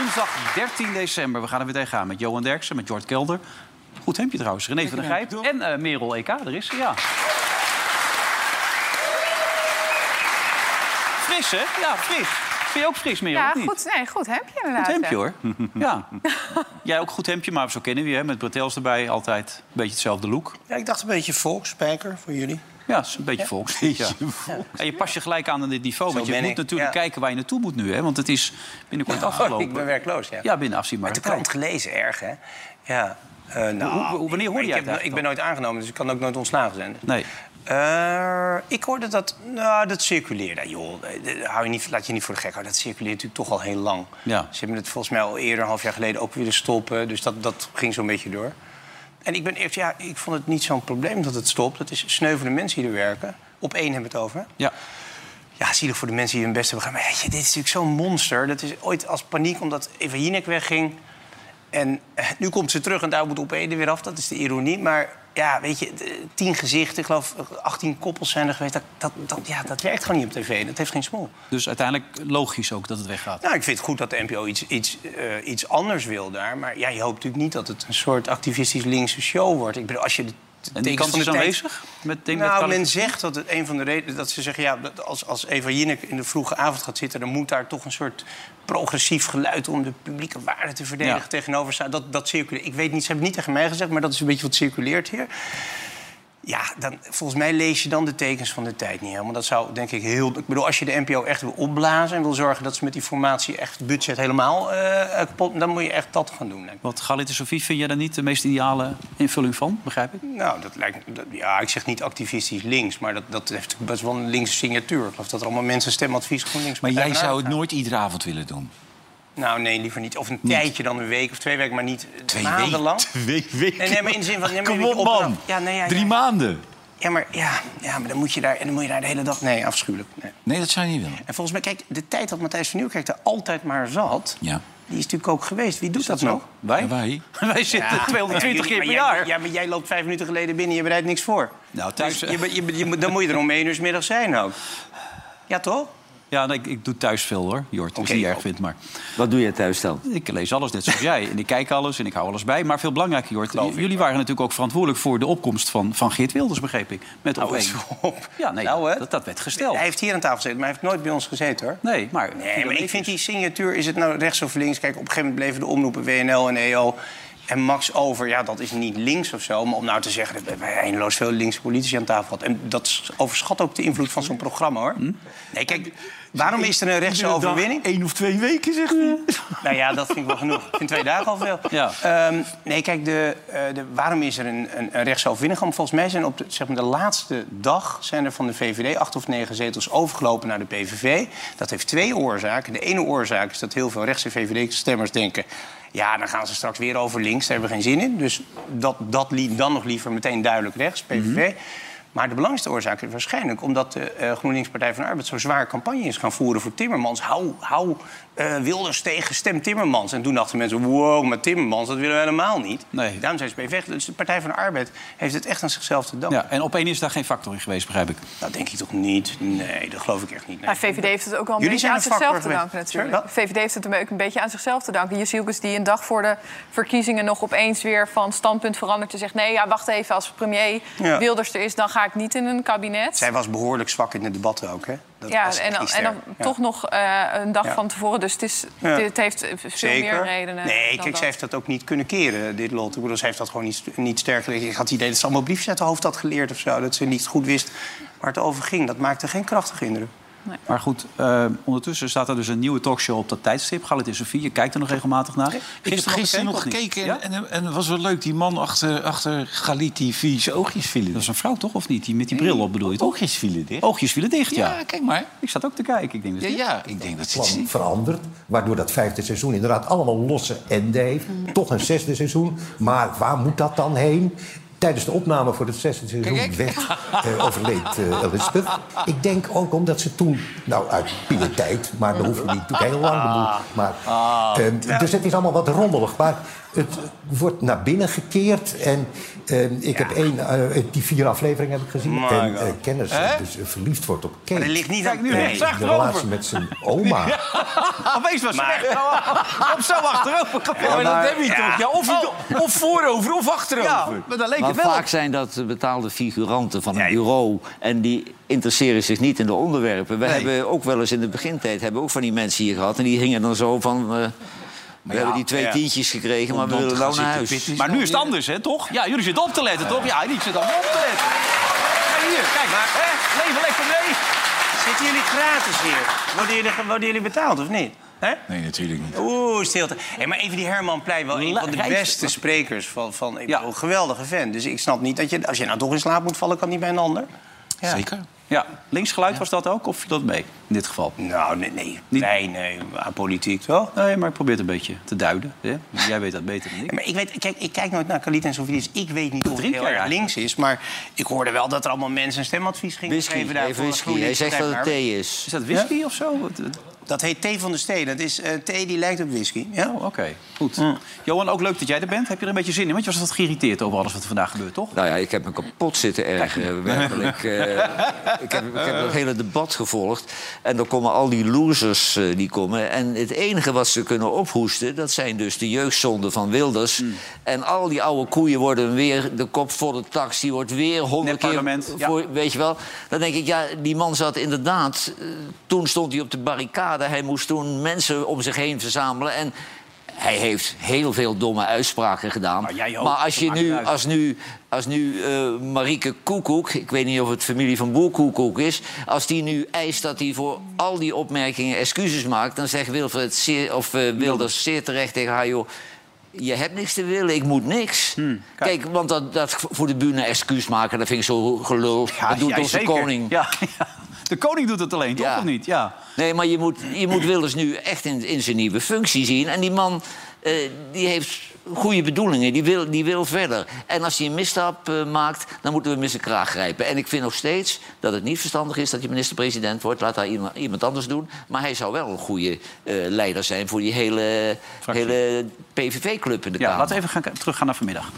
Woensdag 13 december. We gaan er weer tegenaan met Johan Derksen, met Jort Kelder. Goed hemdje trouwens, René van der Grijp en eh, Merel EK. Daar is ze, ja. Fris, hè? Ja, fris. Vind je ook fris, Merel, Ja, of niet? goed, nee, goed hemdje inderdaad. Goed hemdje, hoor. Ja. Jij ook goed hemdje, maar zo kennen we je, hè? Met bretels erbij. Altijd een beetje hetzelfde look. Ja, ik dacht een beetje volksspijker voor jullie. Ja, het is een beetje volks. Ja. En je past je gelijk aan aan dit niveau. Zo Want je moet ik, natuurlijk ja. kijken waar je naartoe moet nu. Hè? Want het is binnenkort afgelopen. ik ben werkloos, ja. Ja, binnen Uit afzienbare de krant gelezen, erg, hè? Ja. eh, nou, hoe- hoe- wanneer hoorde ik, jij heb- het eigenlijk Ik ben nooit aangenomen, dus ik kan ook nooit ontslagen zijn. Nee. Eh, ik hoorde dat... Nou, dat circuleerde. Joh, eh, hou je niet, laat je niet voor de gek houden. Dat circuleert natuurlijk toch al heel lang. Ja. Ze hebben het volgens mij al eerder, een half jaar geleden, ook willen stoppen. Dus dat, dat ging zo'n beetje door. En ik ben eerst, ja, ik vond het niet zo'n probleem dat het stopt. Het is sneu voor de mensen die er werken. Op één hebben we het over. Ja. Ja, zielig voor de mensen die hun best hebben gedaan. Maar je, dit is natuurlijk zo'n monster. Dat is ooit als paniek omdat Eva Jinek wegging. En eh, nu komt ze terug en daar moet op er weer af. Dat is de ironie. Maar ja, weet je, tien gezichten, ik geloof 18 koppels zijn er geweest. Dat, dat, dat, ja, dat werkt gewoon niet op tv. Dat heeft geen smoel. Dus uiteindelijk logisch ook dat het weggaat. Nou, ik vind het goed dat de NPO iets, iets, eh, iets anders wil daar. Maar ja, je hoopt natuurlijk niet dat het een soort activistisch linkse show wordt. Ik bedoel, als je de En die van is aanwezig? Met, denk met nou, men zegt dat het een van de redenen... dat ze zeggen, ja, dat als, als Eva Jinek in de vroege avond gaat zitten... dan moet daar toch een soort progressief geluid... om de publieke waarde te verdedigen Ja. tegenover staan. Dat, dat circuleert. Ik weet niet, ze hebben het niet tegen mij gezegd... maar dat is een beetje wat circuleert hier. Ja, dan, volgens mij lees je dan de tekens van de tijd niet helemaal. Dat zou denk ik heel... Ik bedoel, als je de NPO echt wil opblazen... en wil zorgen dat ze met die formatie echt het budget helemaal eh, kapot... dan moet je echt dat gaan doen. Want Galit en Sofie, vind jij daar niet de meest ideale invulling van? Begrijp ik? Nou, dat lijkt dat- ja, ik zeg niet activistisch links, maar dat, dat heeft best wel een linkse signatuur. Ik geloof dat er allemaal mensen stemadvies GroenLinks Maar jij zou het nooit iedere avond willen doen. Nou, nee, liever niet. Of een tijdje dan een week of twee weken, maar niet Twee maandenlang. Twee weken. Nee, nee, maar in de zin van... Nee, Kom op, man. Ja, nee, ja, Drie ja. maanden. Ja, maar, ja, ja, maar dan moet je daar, en dan moet je daar de hele dag... Nee, afschuwelijk. Nee. Nee, dat zou je niet willen. En volgens mij, kijk, de tijd dat Matthijs van Nieuwkerk er altijd maar zat... Ja. die is natuurlijk ook geweest. Wie doet dat, nog? Wij? Ja, wij. Wij zitten 220 keer per jij- jaar. Ja, maar jij loopt vijf minuten geleden binnen, je bereidt niks voor. Nou, thuis... Dus je, je, dan moet je er om één uur 's middags zijn ook. Ja, toch? Ja, nee, ik, ik doe thuis veel hoor, Jort. Als je Oké. het niet erg vindt, maar... Wat doe je thuis dan? Ik lees alles net zoals jij. En ik kijk alles en ik hou alles bij. Maar veel belangrijker, Jort. Jullie waren natuurlijk ook verantwoordelijk voor de opkomst van, van Geert Wilders, begreep ik. Met op. Ja, nee, Nou, hè? dat, dat werd gesteld. Hij heeft hier aan tafel gezeten, maar hij heeft nooit bij ons gezeten, hoor. Nee, maar... Nee, maar ik vind die signatuur, is het nou rechts of links? Kijk, op een gegeven moment bleven de omroepen WNL en EO en Max over. Ja, dat is niet links of zo. Maar om nou te zeggen, dat hebben eindeloos veel linkse politici aan tafel gehad. En dat overschat ook de invloed van zo'n programma, hoor. Hm? Nee, kijk, waarom is er een rechtse Iedere dag overwinning? Eén of twee weken, zegt hij. Nou ja, dat vind ik wel genoeg. Ik vind twee dagen al veel. Ja. Ehm, nee, kijk, de, eh, de, waarom is er een, een, een rechtse overwinning? Want Volgens mij zijn op de, zeg maar, de laatste dag... zijn er van de VVD acht of negen zetels overgelopen naar de PVV. Dat heeft twee oorzaken. De ene oorzaak is dat heel veel rechtse VVD-stemmers denken... ja, dan gaan ze straks weer over links, daar hebben we geen zin in. Dus dat, dat li- dan nog liever meteen duidelijk rechts, PVV. Maar de belangrijkste oorzaak is waarschijnlijk omdat de eh, GroenLinks Partij van de Arbeid zo zwaar campagne is gaan voeren voor Timmermans. Hou, hou eh, Wilders tegen, stem Timmermans. En toen dachten mensen, wow, maar Timmermans, dat willen we helemaal niet. Nee. Daarom zijn ze mee weg. Dus de Partij van de Arbeid heeft het echt aan zichzelf te danken. Ja, en op één is daar geen factor in geweest, begrijp ik. Dat denk ik toch niet? Nee, dat geloof ik echt niet. Nee. Maar VVD heeft het ook wel een Jullie beetje aan zichzelf te danken natuurlijk. Sorry, VVD heeft het be- een beetje aan zichzelf te danken. Jezielkes die een dag voor de verkiezingen nog opeens weer van standpunt verandert... en zegt, nee, ja, wacht even, als premier Ja. Wilders er is... dan ga ik niet in een kabinet. Zij was behoorlijk zwak in de debatten ook, hè? Dat ja, en dan, en dan sterk. Ja. toch nog eh, een dag Ja. van tevoren. Dus het, is, Ja. dit heeft veel meer redenen. Nee, kijk, zij heeft dat ook niet kunnen keren, dit lot. Ik bedoel, zij heeft dat gewoon niet, niet sterk geleerd. Ik had het idee dat ze allemaal briefjes uit haar hoofd had geleerd of zo. Dat ze niet goed wist waar het over ging. Dat maakte geen krachtige indruk. Maar goed, eh, ondertussen staat er dus een nieuwe talkshow op dat tijdstip. Galit en Sofie, je kijkt er nog regelmatig naar. Ik heb gisteren nog gekeken Ja? en, en, en het was wel leuk. Die man achter, achter Galit die vieze oogjes vielen. Dat is een vrouw toch, of niet? Die met die bril op bedoel je toch? Oogjes vielen dicht. Oogjes vielen dicht, ja. Ja, kijk maar. Ik zat ook te kijken. Ik denk dat Ja, ja, ik denk dat ze plan veranderd. Waardoor dat vijfde seizoen inderdaad allemaal losse enden heeft. Toch een zesde seizoen. Maar waar moet dat dan heen? Tijdens de opname voor het zesde seizoen werd, eh, overleed Elizabeth. Ik denk ook omdat ze toen, nou uit pietijd, maar hoef je niet heel lang. bedoel, Maar, eh, dus het is allemaal wat rommelig. Maar het wordt naar binnen gekeerd. En eh, ik heb één, eh, die vier afleveringen heb ik gezien. My en eh kennis dus eh, verliefd wordt op Kate. Maar dat ligt niet aan nu nee. de relatie met zijn oma. Wees maar Maar- slecht. Op zo achterover. maar dat heb je ja. toch? Ja, of, Oh. of voorover of achterover. Ja, maar dan leek Maar het wel. vaak zijn dat betaalde figuranten van een Ja, ja. bureau. En die interesseren zich niet in de onderwerpen. We Nee. hebben ook wel eens in de begintijd hebben ook van die mensen hier gehad. En die gingen dan zo van... we hebben die twee ja. tientjes gekregen, maar we willen nou naar huis. Maar nu is het anders, hè, toch? Ja, jullie zitten op te letten, toch? Ja, die zitten allemaal op te letten. Kijk hier, kijk. Hè? Leven lekker mee. Zitten jullie gratis hier? Worden jullie, worden jullie betaald of niet? Hè? Nee, natuurlijk niet. Oeh, stilte. Hey, maar even die Herman Pleij, wel een van de beste sprekers van... van ik Ja. bedoel, een geweldige fan. Dus ik snap niet dat je... Als je nou toch in slaap moet vallen, kan niet bij een ander. Ja. Zeker. Ja, linksgeluid was dat ook, of viel dat mee in dit geval? Nou, nee, nee. Niet- Nee, nee. Apolitiek, toch? Nee, maar ik probeer het een beetje te duiden. Hè? Jij weet dat beter dan ik. Ja, maar ik, weet, kijk, ik kijk nooit naar Khalid en Sofie, dus ik weet niet of het heel erg links is. Maar ik hoorde wel dat er allemaal mensen een stemadvies gingen Whisky, geven. daar even voor whisky. Hij zegt dat het thee is. Is dat whisky of zo? Dat heet thee van de steen. Dat is eh, thee die lijkt op whisky. Ja? Oh, oké. Goed. Johan, ook leuk dat jij er bent. Heb je er een beetje zin in? Want je was wat geïrriteerd over alles wat er vandaag gebeurt, toch? Nou ja, ik heb me kapot zitten ergeren, werkelijk. Eh, ik, heb, ik heb het hele debat gevolgd. En dan komen al die losers eh, die komen. En het enige wat ze kunnen ophoesten... dat zijn dus de jeugdzonden van Wilders. Hmm. En al die oude koeien worden weer... de kop voor de tax, die wordt weer honderd keer... ja. Voor, Weet je wel? Dan denk ik, ja, die man zat inderdaad... toen stond hij op de barricade. Hij moest toen mensen om zich heen verzamelen. En hij heeft heel veel domme uitspraken gedaan. Maar maar als je nu, als nu, als nu eh, Marieke Koekoek, ik weet niet of het familie van Boer Koekoek is, als die nu eist dat hij voor al die opmerkingen excuses maakt, dan zegt Wilfred zeer, of eh, Wilders zeer terecht tegen haar, joh. Je hebt niks te willen, ik moet niks. Hmm, kijk. kijk. want dat, dat voor de bühne excuus maken, dat vind ik zo gelul. dat doet onze zeker. koning. Ja, ja. De koning doet het alleen, toch? Ja. Of niet? Ja. Nee, maar je moet, je moet Wilders nu echt in, in zijn nieuwe functie zien. En die man eh, die heeft goede bedoelingen, die wil, die wil verder. En als hij een misstap eh, maakt, dan moeten we hem in zijn kraag grijpen. En ik vind nog steeds dat het niet verstandig is dat je minister-president wordt. Laat dat iemand, iemand anders doen. Maar hij zou wel een goede eh, leider zijn voor die hele, Fractie. hele PVV-club in de Ja, Kamer. laten we even gaan, teruggaan naar vanmiddag.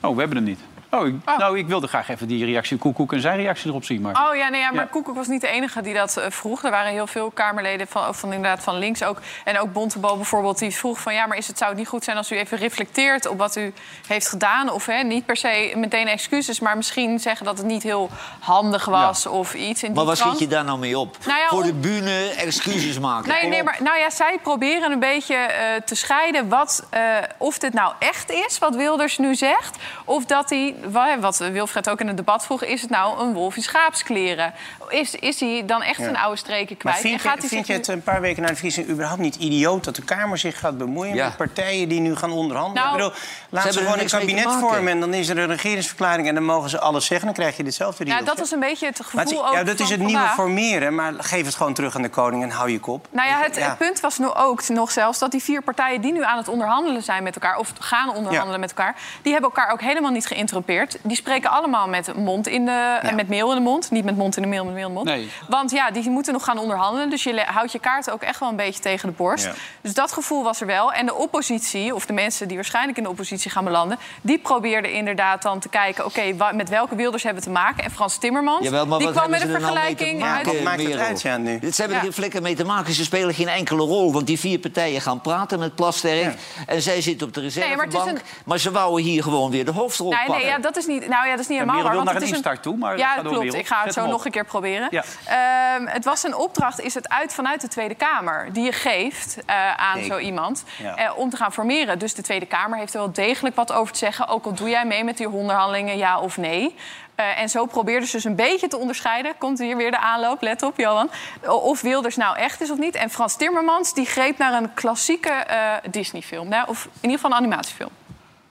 Oh, we hebben hem niet. Oh, ik- nou, ik wilde graag even die reactie Koekoek en zijn reactie erop zien. Maar... Oh ja, nee, ja, maar Ja. Koekoek was niet de enige die dat eh, vroeg. Er waren heel veel Kamerleden van, van, inderdaad, van links ook. En ook Bontebal bijvoorbeeld, die vroeg van... ja, maar is het, zou het niet goed zijn als u even reflecteert op wat u heeft gedaan? Of hè, niet per se meteen excuses, maar misschien zeggen dat het niet heel handig was... of iets in die maar trant. schiet je daar nou mee op? Nou ja, voor de bühne excuses maken. Nee, nee, maar nou ja, zij proberen een beetje eh, te scheiden wat, eh, of dit nou echt is, wat Wilders nu zegt. Of dat hij, wat Wilfred ook in het debat vroeg, is het nou een wolf in schaapskleren? Is, is hij dan echt zijn oude streken Maar kwijt? vind, en gaat je, hij vind je zich het nu- een paar weken na de verkiezing überhaupt niet idioot... dat de Kamer zich gaat bemoeien Ja. met partijen die nu gaan onderhandelen? Nou, ik bedoel, laat hebben ze gewoon een kabinet vormen... en dan is er een regeringsverklaring en dan mogen ze alles zeggen. Dan krijg je ditzelfde Ja, riedeltje. dat was een beetje het gevoel Maar het is- ook ja, dat is het nieuwe formeren, maar geef het gewoon terug aan de koning en hou je kop. Nou ja, het, punt was nu ook nog zelfs dat die vier partijen die nu aan het onderhandelen zijn met elkaar, of gaan onderhandelen Ja. met elkaar, die hebben elkaar ook helemaal niet geïnterrumpeerd. Die spreken allemaal met mond in de, eh, met meel in de mond, niet met mond in de meel, met meel in de mond. Nee. Want ja, die moeten nog gaan onderhandelen, dus je houdt je kaarten ook echt wel een beetje tegen de borst. Ja. Dus dat gevoel was er wel. En de oppositie, of de mensen die waarschijnlijk in de oppositie gaan belanden, die probeerden inderdaad dan te kijken, oké, met welke Wilders hebben we te maken? En Frans Timmermans, Jawel, maar die kwam met een nou vergelijking uit. Wat maakt het uit, ja, nu? Dit ze hebben er geen flikker mee te maken. Ze spelen geen enkele rol. Want die vier partijen gaan praten met Plasterk. En zij zitten op de reservebank. maar maar, ze wouden hier gewoon weer de hoofdrol Nee, nee, pakken. ja, ja, dat is niet, nou ja, dat is niet helemaal waar. wil naar het een instart toe, maar ja, door, klopt. Ik ga het Zet zo nog een keer proberen. Ja. Ehm, het was een opdracht, is het uit vanuit de Tweede Kamer... die je geeft eh, aan zo iemand Ja. eh, om te gaan formeren. Dus de Tweede Kamer heeft er wel degelijk wat over te zeggen... ook al doe jij mee met die onderhandelingen, ja of nee... Eh, en zo probeerde ze dus een beetje te onderscheiden. Komt hier weer de aanloop, let op Johan. Of Wilders nou echt is of niet. En Frans Timmermans die greep naar een klassieke Disney-film. Nou, of in ieder geval een animatiefilm.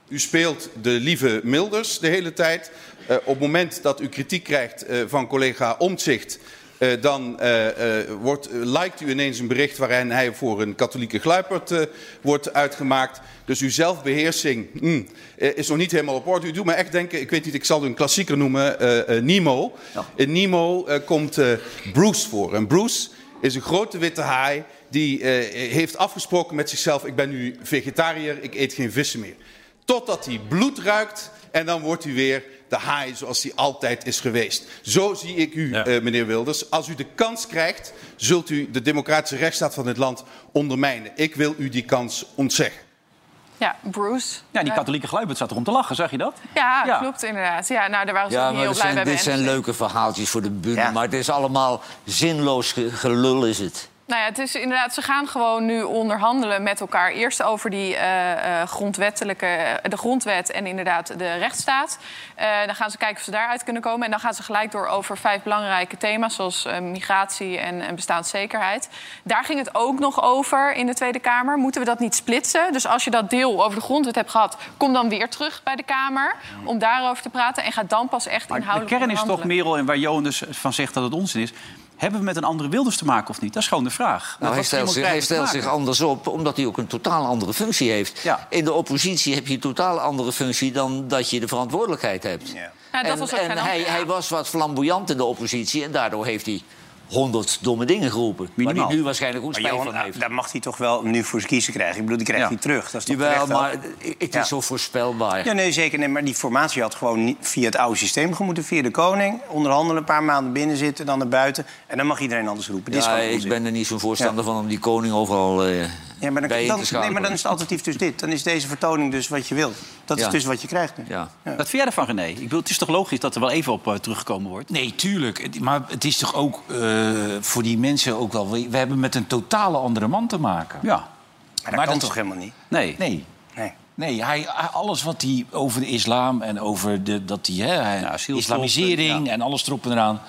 U speelt de lieve Milders de hele tijd. Eh, op het moment dat u kritiek krijgt eh, van collega Omtzigt... eh, dan wordt, liked u ineens een bericht waarin hij voor een katholieke gluiperd eh, wordt uitgemaakt. Dus uw zelfbeheersing eh, is nog niet helemaal op orde. U doet me echt denken, ik weet niet, ik zal u een klassieker noemen, Nemo. In Nemo komt Bruce voor. En Bruce is een grote witte haai die heeft afgesproken met zichzelf... ik ben nu vegetariër, ik eet geen vissen meer. Totdat hij bloed ruikt en dan wordt hij weer de haai zoals hij altijd is geweest. Zo zie ik u, eh, meneer Wilders. Als u de kans krijgt, zult u de democratische rechtsstaat van dit land ondermijnen. Ik wil u die kans ontzeggen. Ja, Bruce. Ja, die katholieke gluipert zat erom te lachen, zag je dat? Ja, Ja. klopt inderdaad. Ja, nou, daar waren ze Ja, heel dit blij zijn, bij dit zijn leuke verhaaltjes voor de bühne. Ja. Maar het is allemaal zinloos ge- gelul is het. Nou ja, het is inderdaad, ze gaan gewoon nu onderhandelen met elkaar. Eerst over die eh, eh, grondwettelijke, eh, de grondwet en inderdaad de rechtsstaat. Dan gaan ze kijken of ze daaruit kunnen komen. En dan gaan ze gelijk door over vijf belangrijke thema's... zoals migratie en, en bestaanszekerheid. Daar ging het ook nog over in de Tweede Kamer. Moeten we dat niet splitsen? Dus als je dat deel over de grondwet hebt gehad... kom dan weer terug bij de Kamer om daarover te praten... en ga dan pas echt Maar de kern is toch. Merel, en waar Johan dus van zegt dat het onzin is... hebben we met een andere Wilders te maken of niet? Dat is gewoon de vraag. Nou, hij stelt, zich, hij stelt anders op, omdat hij ook een totaal andere functie heeft. Ja. In de oppositie heb je een totaal andere functie dan dat je de verantwoordelijkheid hebt. Ja. Ja, dat en was ook en hij, hij was wat flamboyant in de oppositie en daardoor heeft hij honderd domme dingen geroepen. Waar Minimaal. hij nu waarschijnlijk ook spijt van heeft. daar mag hij toch wel nu voor zijn kiezen krijgen. Ik bedoel, die krijgt Ja. hij terug. Dat is toch Jawel, maar het Ja. is zo voorspelbaar. Ja, nee, zeker. Nee, maar die formatie had gewoon niet via het oude systeem gemoeten. Via de koning, onderhandelen, een paar maanden binnen zitten, dan naar buiten. En dan mag iedereen alles roepen. Ja, ik ben er niet zo'n voorstander van om die koning overal eh Ja, maar dan, nee, maar dan is het alternatief dus dit. Dan is deze vertoning dus wat je wilt. Dat Ja. is dus wat je krijgt nu. Ja. Wat vind jij ervan, René? Ik bedoel, het is toch logisch dat er wel even op eh, teruggekomen wordt? Nee, tuurlijk. Maar het is toch ook eh, voor die mensen ook wel... We we hebben met een totale andere man te maken. Ja. Maar dat Maar kan dat- toch helemaal niet? Nee. Nee. Nee. Nee, hij, alles wat hij over de islam en over de, dat hij, hè, Ja, islamisering ja. en alles erop en eraan...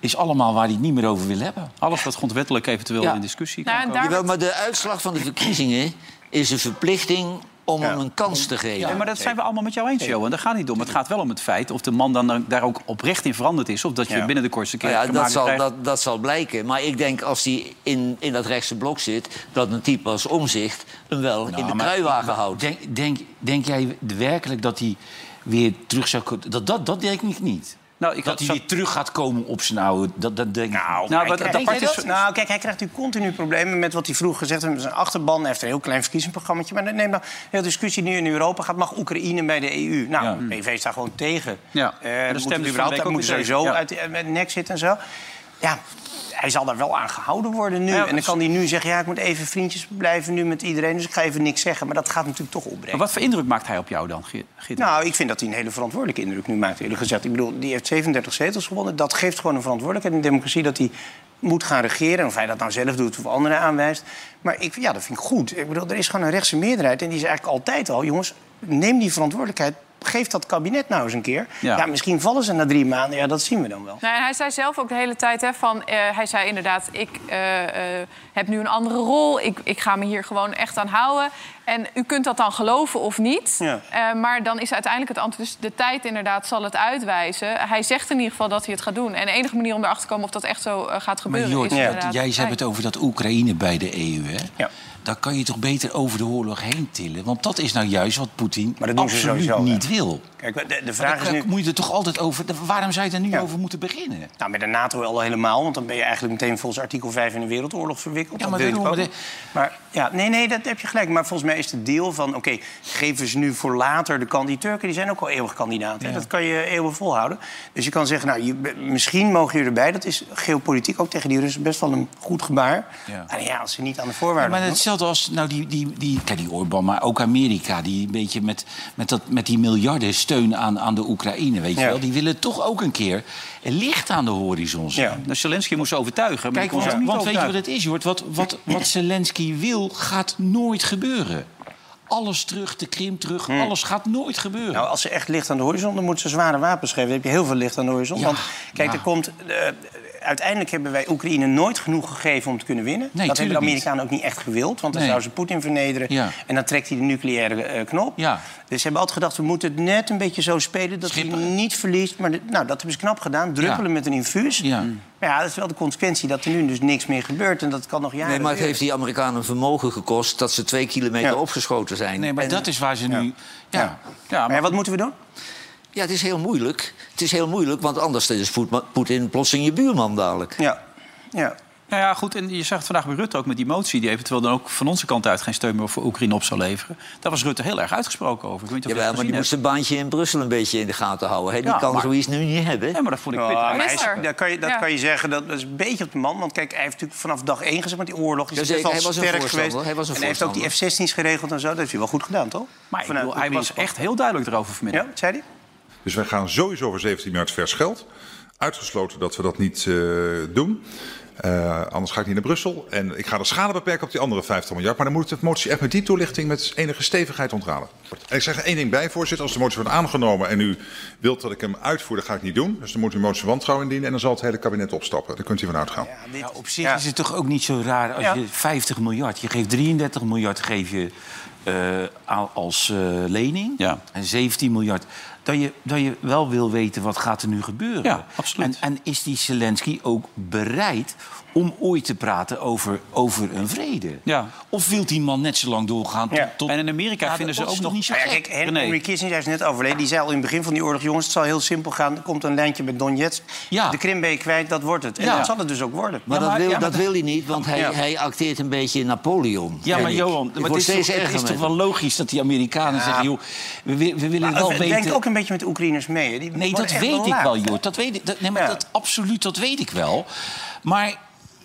is allemaal waar hij het niet meer over wil hebben. Alles wat grondwettelijk eventueel Ja. in discussie Nou, kan en komen. daar- Jawel, maar de uitslag van de verkiezingen is een verplichting om Ja. hem een kans te geven. Nee, maar dat zijn we allemaal met jou eens, Johan. Daar gaat niet om. Het gaat wel om het feit of de man dan daar ook oprecht in veranderd is... of dat je Ja. binnen de kortste keer Nou ja, dat zal, krijgt. dat, dat zal blijken. Maar ik denk als hij in, in dat rechtse blok zit... dat een type als omzicht hem wel in de Nou, kruiwagen houdt. Denk, denk, denk jij werkelijk dat hij weer terug zou? Dat, dat, dat denk ik niet. Nou, ik dat had- hij weer terug gaat komen op zijn oude... Dat, dat denk ik Nou. Nou, krijgt- dat is- nou, kijk, hij krijgt nu continu problemen met wat hij vroeger gezegd heeft. Zijn achterban Hij heeft een heel klein verkiezingsprogramma. Maar neem de hele discussie nu in Europa gaat. Mag Oekraïne bij de EU? Nou, Ja. de PV staat gewoon tegen. Ja. Eh, En de dat stem moet überhaupt, moet sowieso uit de, met nek zitten en zo. Ja, hij zal daar wel aan gehouden worden nu. Ja, en dan kan hij nu zeggen... ja, ik moet even vriendjes blijven nu met iedereen... dus ik ga even niks zeggen. Maar dat gaat natuurlijk toch opbrengen. Maar wat voor indruk maakt hij op jou dan? Geert? Nou, ik vind dat hij een hele verantwoordelijke indruk nu maakt, eerlijk gezegd. Ik bedoel, die heeft 37 zetels gewonnen. Dat geeft gewoon een verantwoordelijkheid in de democratie... dat hij moet gaan regeren. En of hij dat nou zelf doet of anderen aanwijst. Maar ik, ja, dat vind ik goed. Ik bedoel, er is gewoon een rechtse meerderheid. En die is eigenlijk altijd al... jongens, neem die verantwoordelijkheid. Geef dat kabinet nou eens een keer. Ja. Ja, misschien vallen ze na drie maanden. Ja, dat zien we dan wel. Nou, en hij zei zelf ook de hele tijd hè, van... eh, hij zei inderdaad, ik eh, eh, heb nu een andere rol. Ik, ik ga me hier gewoon echt aan houden. En u kunt dat dan geloven of niet. Ja. Eh, maar dan is uiteindelijk het antwoord... Dus de tijd inderdaad zal het uitwijzen. Hij zegt in ieder geval dat hij het gaat doen. En de enige manier om erachter te komen of dat echt zo gaat Maar gebeuren... Jort, is Ja. jij hebt het over dat Oekraïne bij de EU, hè? Ja. Dan kan je toch beter over de oorlog heen tillen? Want dat is nou juist wat Poetin absoluut niet wil. Kijk, de, de vraag is nu... moet je er toch altijd over... Waarom zou je er nu Ja. over moeten beginnen? Nou, met de NATO al helemaal, want dan ben je eigenlijk meteen volgens artikel 5 in de wereldoorlog verwikkeld. Ja, Dat maar maar ja, nee, nee, dat heb je gelijk. Maar volgens mij is het deel van, oké, geven ze nu voor later de kandidaten. Die Turken die zijn ook al eeuwig kandidaat. Ja. Dat kan je eeuwen volhouden. Dus je kan zeggen, nou, je, misschien mogen jullie erbij. Dat is geopolitiek ook tegen die Russen best wel een goed gebaar. Ja. Maar ja, als ze niet aan de voorwaarden maar hetzelfde als nou, die, die, die, kijk, die Orbán, maar ook Amerika... die een beetje met, met, dat, met die miljarden steun aan, aan de Oekraïne, weet je Ja. wel... die willen toch ook een keer licht aan de horizon zien. Ja. Nou, Zelensky moest overtuigen. Maar Kijk, want, want weet je wat overtuigen. het is, Jort? Wat, wat, wat Zelensky wil, gaat nooit gebeuren. Alles terug, de Krim terug, alles gaat nooit gebeuren. Nou, als ze echt licht aan de horizon, dan moeten ze zware wapens geven. Dan heb je heel veel licht aan de horizon. Ja, Want kijk, ja. er komt, eh, uiteindelijk hebben wij Oekraïne nooit genoeg gegeven om te kunnen winnen. dat hebben de niet. Amerikanen ook niet echt gewild. Want dan Nee. zouden ze Poetin vernederen. Ja. En dan trekt hij de nucleaire eh, knop. Ja. Dus ze hebben altijd gedacht, we moeten het net een beetje zo spelen... dat hij niet verliest. Maar de- nou, dat hebben ze knap gedaan. Druppelen Ja. met een infuus. Ja. Maar ja, dat is wel de consequentie dat er nu dus niks meer gebeurt. En dat kan nog jaren Nee, maar het heeft die Amerikanen een vermogen gekost... dat ze twee kilometer Ja. opgeschoten zijn. nee, maar En- dat is waar ze nu... Ja. Ja. Ja, Maar wat moeten we doen? Ja, het is heel moeilijk. Het is heel moeilijk, want anders is Poet- Poetin plotseling je buurman dadelijk. Ja. ja. Nou ja, goed. En je zag het vandaag bij Rutte ook met die motie... die eventueel dan ook van onze kant uit geen steun meer voor Oekraïne op zou leveren. Daar was Rutte heel erg uitgesproken over. Ik weet niet of dat maar die moest zijn baantje in Brussel een beetje in de gaten houden. Hè? Die Ja, kan maar- zoiets nu niet hebben. Nee, maar dat vond ik Ja, pittig. maar hij is- dat kan je, dat Ja. kan je zeggen, dat is een beetje op de man. Want kijk, hij heeft natuurlijk vanaf dag één gezegd... met die oorlog is hij was een sterk geweest. hij was een en hij heeft ook die F-16's geregeld en zo. Dat heeft hij wel goed gedaan, toch? Maar bedoel, hij was echt heel duidelijk erover vanmiddag. Ja, zei hij? Dus wij gaan sowieso voor 17 miljard vers geld. Uitgesloten dat we dat niet eh, doen. Eh, anders ga ik niet naar Brussel. En ik ga de schade beperken op die andere 50 miljard. Maar dan moet de motie echt met die toelichting met enige stevigheid ontraden. En ik zeg er één ding bij, voorzitter. Als de motie wordt aangenomen en u wilt dat ik hem uitvoer, dan ga ik niet doen. Dus dan moet u een motie van wantrouwen indienen en dan zal het hele kabinet opstappen. Daar kunt u van uitgaan. Ja, dit, op zich ja. is het toch ook niet zo raar als Ja. je 50 miljard... je geeft 33 miljard geef je, eh, als eh, lening Ja. en 17 miljard... Dat je, dat je wel wil weten wat gaat er nu gebeuren. Ja, absoluut. En, en is die Zelensky ook bereid om ooit te praten over, over een vrede? Ja. Of wil die man net zo lang doorgaan tot... Ja. tot En in Amerika Ja, vinden ze ook nog niet zo gek? kijk. Henry Kissinger is net overleden. Die zei al in het begin van die oorlog... jongens, het zal heel simpel gaan. Er komt een lijntje met Donetsk. Ja. De Krim ben je kwijt, dat wordt het. En Ja. dat zal het dus ook worden. Maar, Ja, maar- dat, wil, dat wil hij niet, want hij, Ja. hij acteert een beetje in Napoleon. Ja, maar. Johan, Het maar het is, toch, het is wel logisch dat die Amerikanen zeggen... joh, we, we willen wel Maar weten... Denk ook een beetje met de Oekraïners mee. Die Nee, dat weet ik wel. Jort. Dat weet ik. Dat, nee, maar dat, absoluut, dat weet ik wel. Maar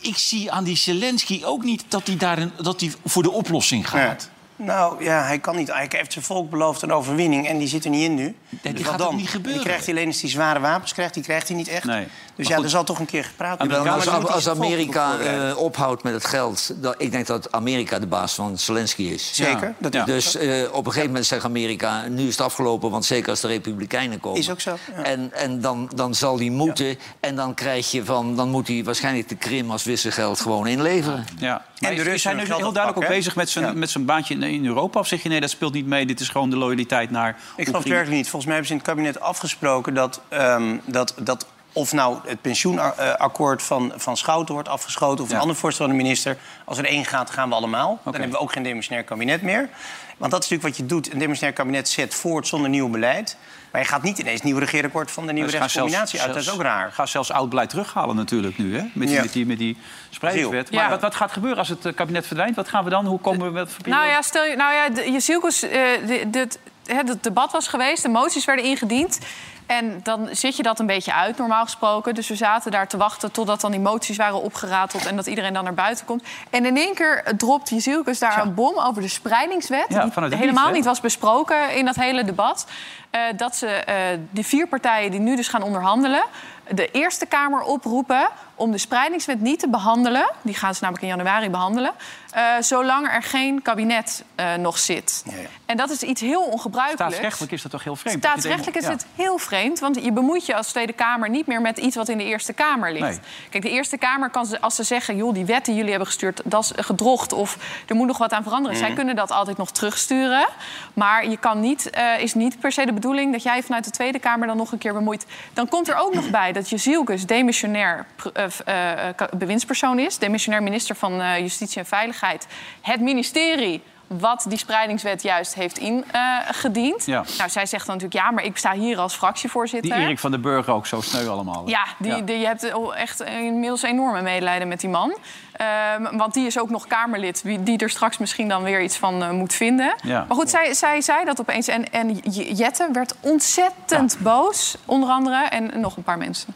ik zie aan die Zelensky ook niet dat hij, daar een, dat hij voor de oplossing gaat. Nou ja, hij kan niet. Hij heeft zijn volk beloofd een overwinning en die zit er niet in nu. die Dus gaat dan? niet gebeuren. Die krijgt hij alleen als hij zware wapens krijgt. Die krijgt hij niet echt. Nee. Dus Maar ja, goed. er zal toch een keer gepraat worden. Als, als zijn Amerika eh, ophoudt met het geld... Dat, ik denk dat Amerika de baas van Zelensky is. Zeker. Dat Ja. Dus eh, op een gegeven moment zegt Amerika... nu is het afgelopen, want zeker als de Republikeinen komen... Is ook zo, ja. En, en dan, dan zal die moeten. En dan krijg je van... dan moet hij waarschijnlijk de Krim als wisselgeld gewoon inleveren. Ja. de Maar is- Russen hij nu heel duidelijk ook bezig met zijn, met zijn baantje in, Europa? Of zeg je nee, dat speelt niet mee, dit is gewoon de loyaliteit naar Ik geloof het werkelijk niet. Volgens mij hebben ze in het kabinet afgesproken dat, ehm, dat, dat of nou het pensioenakkoord van, van Schouten wordt afgeschoten... of een ander voorstel van de minister. Als er één gaat, gaan we allemaal. Dan hebben we ook geen demissionair kabinet meer. Want dat is natuurlijk wat je doet. Een demissionair kabinet zet voort zonder nieuw beleid. Maar je gaat niet ineens het nieuwe regeerakkoord van de nieuwe gaan rechtscombinatie uit. Dat is ook raar. Gaan zelfs oud beleid terughalen natuurlijk nu, hè? Met die, Ja. met die, met die spreidingswet. Ja. Maar wat, wat gaat gebeuren als het eh, kabinet verdwijnt? Wat gaan we dan? Hoe komen we met Nou ja, stel je, nou ja, de- je Zielkes, eh, de- dit- hè, het debat was geweest, de moties werden ingediend. En dan zit je dat een beetje uit, normaal gesproken. Dus we zaten daar te wachten totdat dan die moties waren opgerateld... en dat iedereen dan naar buiten komt. En in één keer dropt Jezielkes daar een bom over de spreidingswet... Ja, die helemaal niet was besproken in dat hele debat. Eh, dat ze eh die vier partijen die nu dus gaan onderhandelen... de Eerste Kamer oproepen om de spreidingswet niet te behandelen. Die gaan ze namelijk in januari behandelen. eh, zolang er geen kabinet eh, nog zit. Ja, ja. En dat is iets heel ongebruikelijks. Staatsrechtelijk is dat toch heel vreemd? Staatsrechtelijk is het heel vreemd, want je bemoeit je als Tweede Kamer niet meer met iets wat in de Eerste Kamer ligt. Nee. Kijk, de Eerste Kamer kan ze, als ze zeggen, joh, die wet die jullie hebben gestuurd, dat is gedrocht of er moet nog wat aan veranderen. Mhm. Zij kunnen dat altijd nog terugsturen. Maar je kan niet, eh, is niet per se de bedoeling dat jij vanuit de Tweede Kamer dan nog een keer bemoeit. Dan komt er ook nog bij dat Jezielkus demissionair eh, eh, eh, bewindspersoon is, demissionair minister van Justitie en Veiligheid. Het ministerie wat die spreidingswet juist heeft ingediend. Ja. Nou, zij zegt dan natuurlijk ja, maar ik sta hier als fractievoorzitter. Die Erik van den Burger ook zo sneu allemaal. Ja, die, Ja. Die, je hebt echt inmiddels enorme medelijden met die man. Ehm, want die is ook nog Kamerlid, die er straks misschien dan weer iets van eh, moet vinden. Ja. Maar goed, zij, zij zei dat opeens. En, en Jette werd ontzettend boos, onder andere. En nog een paar mensen.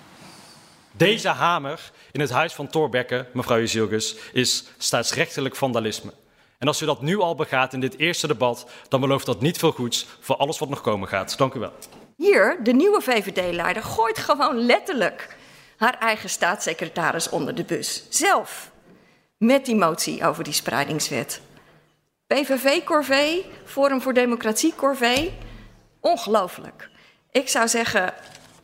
Deze hamer in het huis van Thorbecke, mevrouw Jezielgus, is staatsrechtelijk vandalisme. En als u dat nu al begaat in dit eerste debat, dan belooft dat niet veel goeds voor alles wat nog komen gaat. Dank u wel. Hier, de nieuwe VVD-leider, gooit gewoon letterlijk haar eigen staatssecretaris onder de bus. Zelf. Met die motie over die spreidingswet. PVV-corvée, Forum voor Democratie corvée. Ongelooflijk. Ik zou zeggen,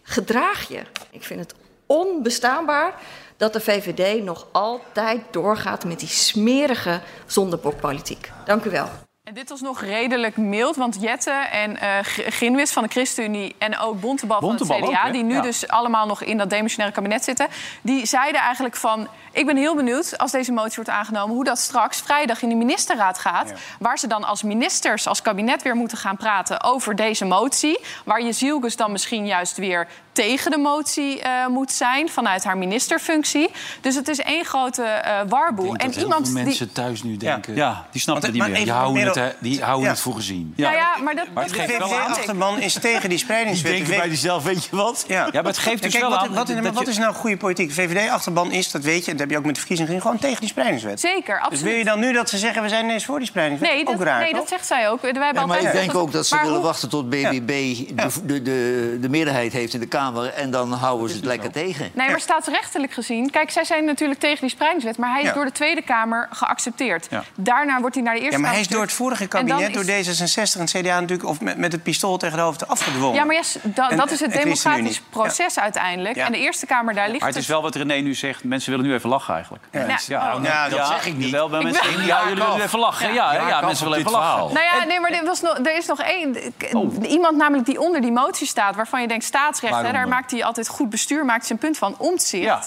gedraag je. Ik vind het onbestaanbaar dat de VVD nog altijd doorgaat met die smerige zondebokpolitiek. Dank u wel. En dit was nog redelijk mild, want Jette en uh, Ginwis van de ChristenUnie... en ook Bontebal, Bontebal van het CDA, ook, die nu ja. dus allemaal nog in dat demissionaire kabinet zitten... die zeiden eigenlijk van, ik ben heel benieuwd als deze motie wordt aangenomen... hoe dat straks vrijdag in de ministerraad gaat... waar ze dan als ministers, als kabinet weer moeten gaan praten over deze motie... waar je Zielgus dan misschien juist weer tegen de motie uh, moet zijn... vanuit haar ministerfunctie. Dus het is één grote uh, warboel. Ik denk dat en iemand heel veel die... mensen thuis nu denken... Ja, die snappen het niet maar meer. Die houden Ja. het voor gezien. Ja. Nou ja, maar dat, Maar het dat geeft wel aan. is tegen die Die spreidingswet. denken De bij zichzelf, weet je wat? Ja. Ja, maar het geeft dus Kijk, wel wat, aan Wat, is, wat nou goede politiek? VVD-achterban is, dat weet je, dat heb je ook met de verkiezingen gezien, gewoon tegen die spreidingswet. Zeker, Dus absoluut. wil je dan nu dat ze zeggen, we zijn ineens voor die spreidingswet? Nee, dat, ook raar, nee toch? dat zegt zij ook. Wij Ja, maar altijd ik denk ook dat ze Maar willen hoe- wachten tot BBB de, de, de, de meerderheid heeft in de Kamer... en dan houden ze het lekker tegen. Nee, maar staatsrechtelijk gezien... Kijk, zij zijn natuurlijk tegen die spreidingswet... maar hij is Ja. door de Tweede Kamer geaccepteerd. Daarna wordt hij naar de Eerste Ja, maar hij Kamer is door het. Vorige En dan kabinet, is- door D66 en CDA natuurlijk... of met, met het pistool tegen de hoofd afgedwongen. Ja, maar yes, da- En- dat is het democratisch proces uiteindelijk. Ja. En de Eerste Kamer, daar ligt Maar het is wel wat René nu zegt. Mensen willen nu even lachen eigenlijk. Ja. Ja, oh. Ja, dat zeg ik niet. Wel, mensen ben- denken, ja, jullie willen even lachen. Ja, ja, Ja, mensen willen even lachen. verhaal. Nou ja, nee, maar er, was nog, er is nog één. Oh. Iemand namelijk die onder die motie staat... waarvan je denkt staatsrecht, hè, daar maakt hij altijd goed bestuur... maakt zijn punt van omzicht. Ja.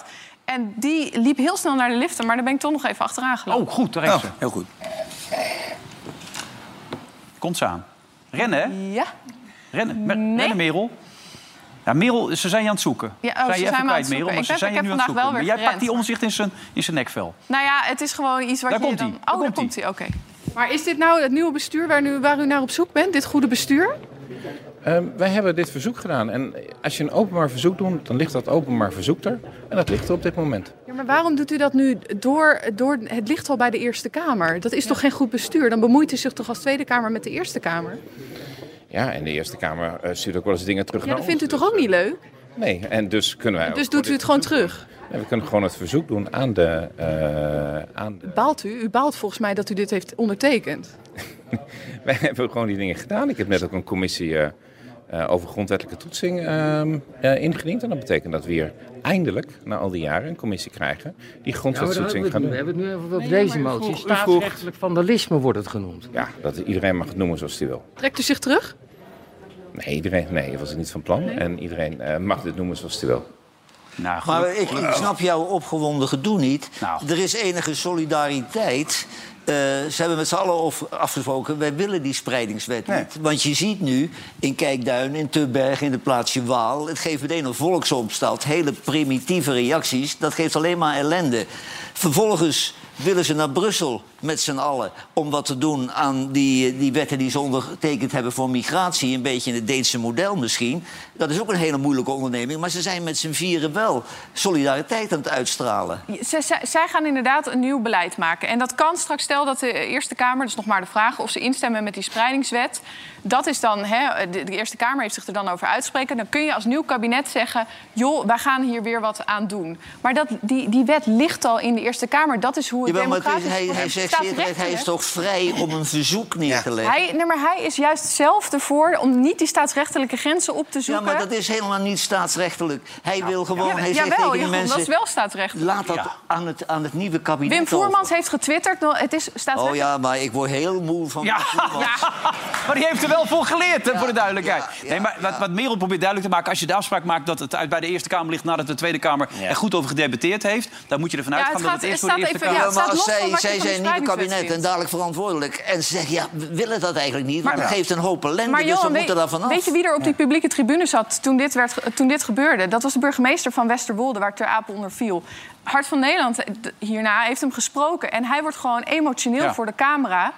En die liep heel snel naar de liften... maar daar ben ik toch nog even achteraan gelopen. Oh, goed, daar is Oh, ze. heel goed. Komt ze aan. Rennen, hè? Ja. Rennen, Me- Nee. rennen Merel. Ja, Merel, ze zijn je aan het zoeken. Ja, oh, zijn ze je zijn even kwijt, Merel, maar Ik ze zijn ik je heb nu aan het vandaag zoeken. wel Maar jij pakt die omzicht in zijn, in zijn nekvel. Nou ja, het is gewoon iets wat Daar je komt dan... Oh, Daar daar komt komt hij, oké. Maar is dit nou het nieuwe bestuur waar, nu, waar u naar op zoek bent? Dit goede bestuur? Ehm, wij hebben dit verzoek gedaan. En als je een openbaar verzoek doet, dan ligt dat openbaar verzoek er. En dat ligt er op dit moment. Maar waarom doet u dat nu door, door... Het ligt al bij de Eerste Kamer. Dat is toch geen goed bestuur? Dan bemoeit u zich toch als Tweede Kamer met de Eerste Kamer? Ja, en de Eerste Kamer eh, stuurt ook wel eens dingen terug Ja, naar dat ons. vindt u toch ook niet leuk? Nee, en dus kunnen wij Dus doet u het gewoon terug? We kunnen gewoon het verzoek doen aan de... eh, aan de... Baalt u? U baalt volgens mij dat u dit heeft ondertekend. Wij hebben gewoon die dingen gedaan. Ik heb net ook een commissie eh, eh, over grondwettelijke toetsing ehm, eh, ingediend. En dat betekent dat we hier eindelijk, na al die jaren, een commissie krijgen die grondwetstoetsing gaat we doen. hebben het nu even over Nee, deze motie. Staatsrechtelijk vandalisme wordt het genoemd. Ja, dat iedereen mag het noemen zoals hij wil. Trekt u zich terug? Nee, iedereen, nee, dat was niet van plan. En iedereen eh, mag dit noemen zoals hij wil. Nou, Maar ik, ik snap jouw opgewonden gedoe niet. Nou. Er is enige solidariteit. Eh, ze hebben met z'n allen afgesproken, wij willen die spreidingswet niet. Want je ziet nu in Kijkduin, in Tubberg, in de plaatsje Waal... het geeft meteen een volksopstand, hele primitieve reacties. Dat geeft alleen maar ellende. Vervolgens willen ze naar Brussel met z'n allen... om wat te doen aan die, die wetten die ze ondertekend hebben voor migratie. Een beetje in het Deense model misschien. Dat is ook een hele moeilijke onderneming. Maar ze zijn met z'n vieren wel solidariteit aan het uitstralen. Zij, zij- zij gaan inderdaad een nieuw beleid maken. En dat kan straks, stel dat de Eerste Kamer, dat is nog maar de vraag... of ze instemmen met die spreidingswet. Dat is dan, hè, de, de Eerste Kamer heeft zich er dan over uitspreken. Dan kun je als nieuw kabinet zeggen... joh, wij gaan hier weer wat aan doen. Maar dat, die, die wet ligt al in de Eerste Kamer. Dat is hoe het Jawel, maar het is- democratisch hij, zegt zeer terecht, hij is toch vrij om een verzoek neer te leggen? Hij, nee, maar hij is juist zelf ervoor om niet die staatsrechtelijke grenzen op te Ja, zoeken. maar dat is helemaal niet staatsrechtelijk. Hij wil gewoon, Ja, hij zegt jawel, tegen mensen... dat is wel staatsrechtelijk. Laat dat Ja. aan, het, aan het nieuwe kabinet Wim Voermans over. heeft getwitterd, nou, het is staatsrechtelijk. Oh ja, maar ik word heel moe van... Ja, maar die heeft er wel voor geleerd, hè, voor de duidelijkheid. Nee, maar wat, wat Merel probeert duidelijk te maken... als je de afspraak maakt dat het uit bij de Eerste Kamer ligt... nadat de Tweede Kamer er goed over gedebatteerd heeft... dan moet je ervan Ja, uitgaan het dat het eerst voor de Eerste Kamer... ja, maar staat als zij, zij zijn nieuwe spreidingswet kabinet en dadelijk verantwoordelijk... en ze zeggen, ja, we willen dat eigenlijk niet... maar, dat geeft een hoop ellende, Maar dus we moeten weet, daar vanaf. weet je wie er op die publieke tribune zat toen dit, werd, toen dit gebeurde? Dat was de burgemeester van Westerwolde, waar Ter Apel onder viel. Hart van Nederland eh, hierna heeft hem gesproken. En hij wordt gewoon emotioneel Ja. voor de camera.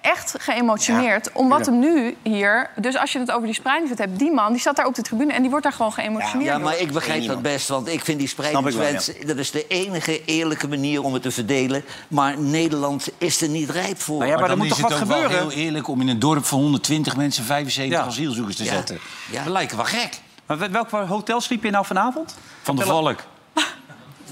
Echt geëmotioneerd. om wat hem nu hier... Dus als je het over die spreidingswet hebt... die man die staat daar op de tribune en die wordt daar gewoon geëmotioneerd Ja, maar ik begrijp dat best, want ik vind die spreidingswet... dat is de enige eerlijke manier om het te verdelen. Maar Nederland is er niet rijp voor. Maar, dan is het ook wel heel eerlijk om in een dorp van 120 mensen 75 asielzoekers te Ja. zetten. Ja. We lijken wel gek. Maar welk hotel sliep je nou vanavond? Van de Valk.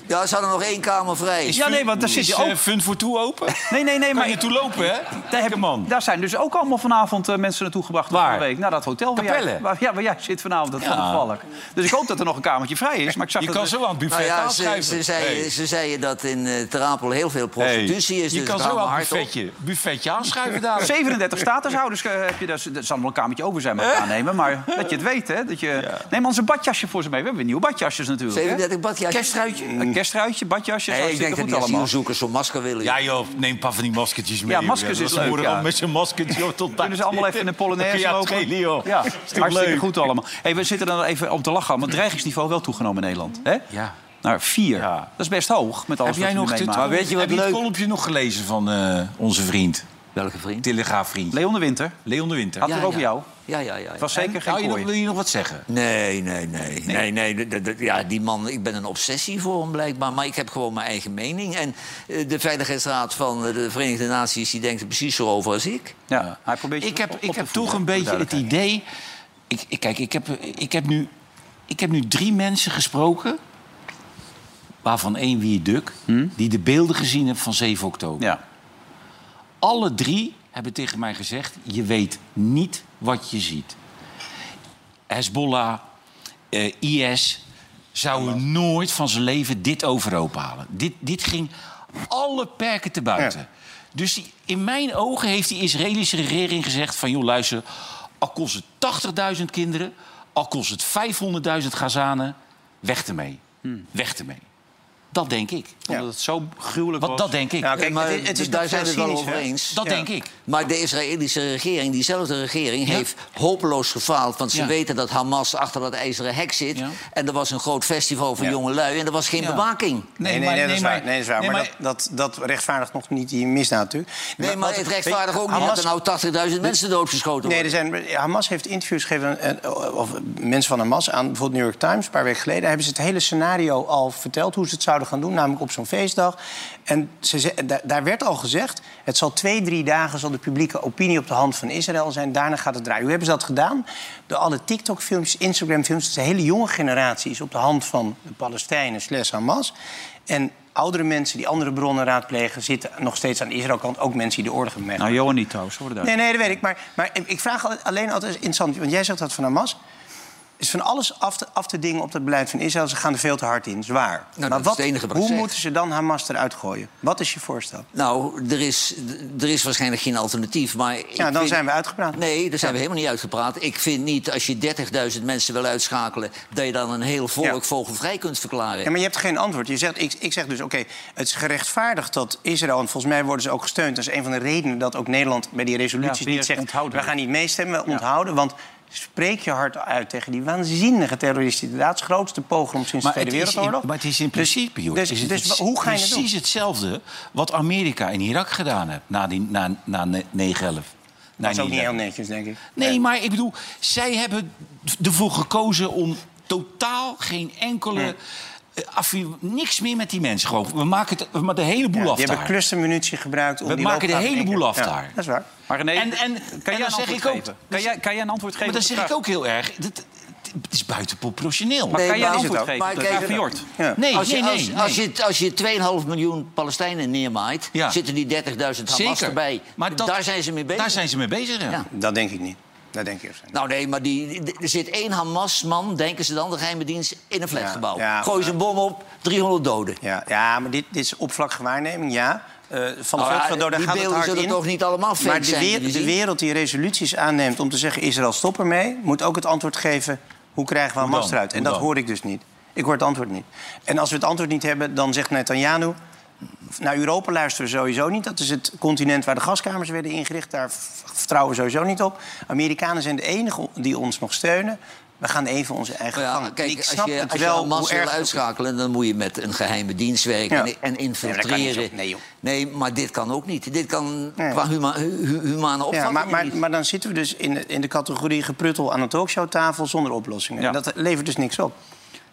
Ja, er staat er nog één kamer vrij. Ja, nee, want daar zit Is je eh, ook. Fund voor Toe open? Nee, nee, nee, maar je toe lopen, hè? Daar, heb, man. daar zijn dus ook allemaal vanavond eh, mensen naartoe gebracht. Waar? Van de week. Naar dat hotel waar jij, Capelle? waar, ja, waar jij zit vanavond, dat Ja. van de Valk. Dus ik hoop dat er nog een kamertje vrij is. Maar ik zag Je dat kan er- zo aan het buffet Nou ja, ze, aanschuiven. ze, zeiden, Hey. ze zeiden dat in eh Terapel heel veel prostitutie is. je dus kan het zo aan het buffetje, buffetje aanschuiven daar. 37 statushouders heb je. Dus, dat zal nog een kamertje over zijn met aannemen. Maar dat je het weet, hè. Dat je... Neem anders een badjasje voor ze mee. We hebben weer nieuwe badjasjes natuurlijk. hè. 37 badjasjes. Kerstruitje, kerstruitje, badjasjes. Nee, ik denk dat die allemaal. asielzoekers zo'n masker willen. Ja joh, neem een paar van die maskertjes mee. Ja, maskers is ze leuk, moeder ja. al met zijn maskertje joh, tot Kunnen ze allemaal even in de Dan Polonaise lopen? Ja, hartstikke leuk? goed allemaal. Hey, we zitten er even om te lachen, want het dreigingsniveau wel toegenomen in Nederland. Hè? Ja. Naar vier. Dat is best hoog met alles Heb jij wat nog we dit, maar weet je wat heb je het kolompje nog gelezen van eh, onze vriend? Welke vriend? Telegraafvriend. Leon de Winter. Leon de Winter. Had het over jou? Ja, ja, ja. Het was zeker geen nog, kooi. wil je nog wat zeggen? Nee, nee, nee. nee, nee. ja, die man, ik ben een obsessie voor hem blijkbaar. Maar ik heb gewoon mijn eigen mening. En eh, de Veiligheidsraad van de Verenigde Naties die denkt er precies zo over als ik. Ja, hij probeert je Ik heb, op ik heb toch een beetje het idee... Ik, ik, kijk, ik heb, ik, heb nu, ik heb nu drie mensen gesproken... waarvan één wie Duk... die de beelden gezien hebben van 7 oktober. Hm? Ja. Alle drie hebben tegen mij gezegd... je weet niet wat je ziet. Hezbollah, eh, IS zouden nooit van zijn leven dit overhoop halen. Dit, dit ging alle perken te buiten. Dus die- in mijn ogen heeft die Israëlische regering gezegd van... joh, luister, al kost het 80.000 kinderen... al kost het 500.000 Gazanen, weg ermee. Weg ermee. Dat denk ik. Omdat het zo gruwelijk Wat, was. dat denk ik. Nou, kijk, maar het, het is daar zijn we het wel over eens. Dat Ja. denk ik. Maar de Israëlische regering, diezelfde regering, Ja. heeft hopeloos gefaald. Want ze Ja. weten dat Hamas achter dat ijzeren hek zit. Ja. En er was een groot festival voor Ja. jonge lui. En er was geen Ja. bewaking. Nee, nee, nee, dat is waar. Nee, dat is waar. nee, maar maar- dat, dat, dat rechtvaardigt nog niet die misdaad natuurlijk. Nee, maar het rechtvaardigt ook niet Hamas- dat er nou 80.000 mensen doodgeschoten Nee, worden. er zijn, Hamas heeft interviews gegeven, eh, of mensen van Hamas, aan bijvoorbeeld New York Times, een paar weken geleden. Daar hebben ze het hele scenario al verteld, hoe ze het zouden gaan doen, namelijk op zo'n feestdag. En ze, daar, werd al gezegd, het zal twee, drie dagen zal de publieke opinie op de hand van Israël zijn. Daarna gaat het draaien. Hoe hebben ze dat gedaan? Door alle TikTok-filmpjes, Instagram-filmpjes. De hele jonge generatie is op de hand van de Palestijnen slash Hamas. En oudere mensen die andere bronnen raadplegen, zitten nog steeds aan de Israël-kant. Ook mensen die de oorlog hebben meegemaakt. Nou, Johan niet trouwens, hoor. Nee, nee, dat weet ik. Maar, maar ik vraag al- alleen altijd interessant, want jij zegt dat van Hamas. Is van alles af te, af te dingen op het beleid van Israël. Ze gaan er veel te hard in, zwaar. dat maar wat, wat hoe zeg. moeten ze dan Hamas eruit gooien? Wat is je voorstel? Nou, er is, er is waarschijnlijk geen alternatief. Maar Ja, dan vind- zijn we uitgepraat. Nee, daar zijn we helemaal niet uitgepraat. Ik vind niet, als je 30.000 mensen wil uitschakelen... dat je dan een heel volk Ja. vogelvrij kunt verklaren. Ja, maar je hebt geen antwoord. Je zegt, ik, ik zeg dus, oké, het is gerechtvaardigd dat Israël... en volgens mij worden ze ook gesteund. Dat is een van de redenen dat ook Nederland bij die weer niet zegt... onthouden. we gaan niet meestemmen, we onthouden. Want spreek je hard uit tegen die waanzinnige terroristen. Inderdaad, het grootste pogrom sinds Maar de Tweede in, Wereldoorlog. maar het is in Dus- principe, joh, dus- is het dus hoe ga je het doen? precies hetzelfde wat Amerika in Irak gedaan heeft na, die, na, na ne- 9-11. Dat is ook niet 9/11. heel netjes, denk ik. Nee, maar ik bedoel, zij hebben ervoor gekozen om totaal geen enkele... affi- niks meer met die mensen. Gewoon, we maken het, we maken de hele boel Ja, af die daar. hebben clustermunitie gebruikt om We die maken de hele boel af Ja, daar. Dat is waar. Maar René, En- en- kan en jij zeg antwoord ik ook- geven? Kan jij, kan jij een antwoord geven? Maar dan zeg ik ook heel erg... Dat, het is buitenproportioneel. Maar Nee, kan jij een maar- antwoord is het geven? Maar kijk? Ja. Nee, Als je, nee, nee. als, nee. als je, als je 2,5 miljoen Palestijnen neermaait, Ja. zitten die 30.000 Hamas Zeker. erbij. Maar dat- daar zijn ze mee bezig. Daar zijn ze mee bezig. Ja. Dat denk ik niet. Denk. Nou nee, maar die, die- er zit één Hamas-man, denken ze dan, de geheime dienst, in een flatgebouw. Ja, Gooi ze een bom op, 300 doden. Ja, ja maar dit, dit is oppervlakkige waarneming, ja. Eh, van de Nou ja, vlucht van die gaat het beelden hard zullen in. toch niet allemaal fake maar de, zijn, de zien? wereld die resoluties aanneemt om te zeggen... Israël stop ermee, moet ook het antwoord geven... hoe krijgen we Hamas dan? eruit? En Hoe dat dan? hoor ik dus niet. Ik hoor het antwoord niet. En als we het antwoord niet hebben, dan zegt Netanyahu... Naar Europa luisteren we sowieso niet. Dat is het continent waar de gaskamers werden ingericht. Daar vertrouwen we sowieso niet op. Amerikanen zijn de enigen die ons nog steunen. We gaan even onze eigen Ja, gang. kijk, ik als je, het als je wel hoe wil uitschakelen... dan moet je met een geheime dienst werken Ja. en, infiltreren. Nee, maar dit kan ook niet. Dit kan Nee. qua huma, hu- hu- humane Ja, opvatting maar, maar, niet. maar dan zitten we dus in de, in de categorie gepruttel aan een talkshowtafel zonder oplossingen. En dat levert dus niks op.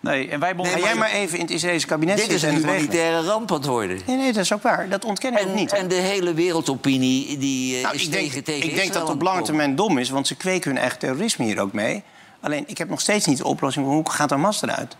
Nee, en wij Ga jij maar even in het Israëlische kabinet Dit is zitten een humanitaire ramp aan het worden. Nee, nee, dat is ook waar. Dat ontken ik En, niet. en de hele wereldopinie die, eh, Nou, is ik denk, tegen, tegen ik denk Israël dat het op lange termijn dom is, want ze kweken hun eigen terrorisme hier ook mee. Alleen, ik heb nog steeds niet de oplossing van hoe gaat Hamas eruit?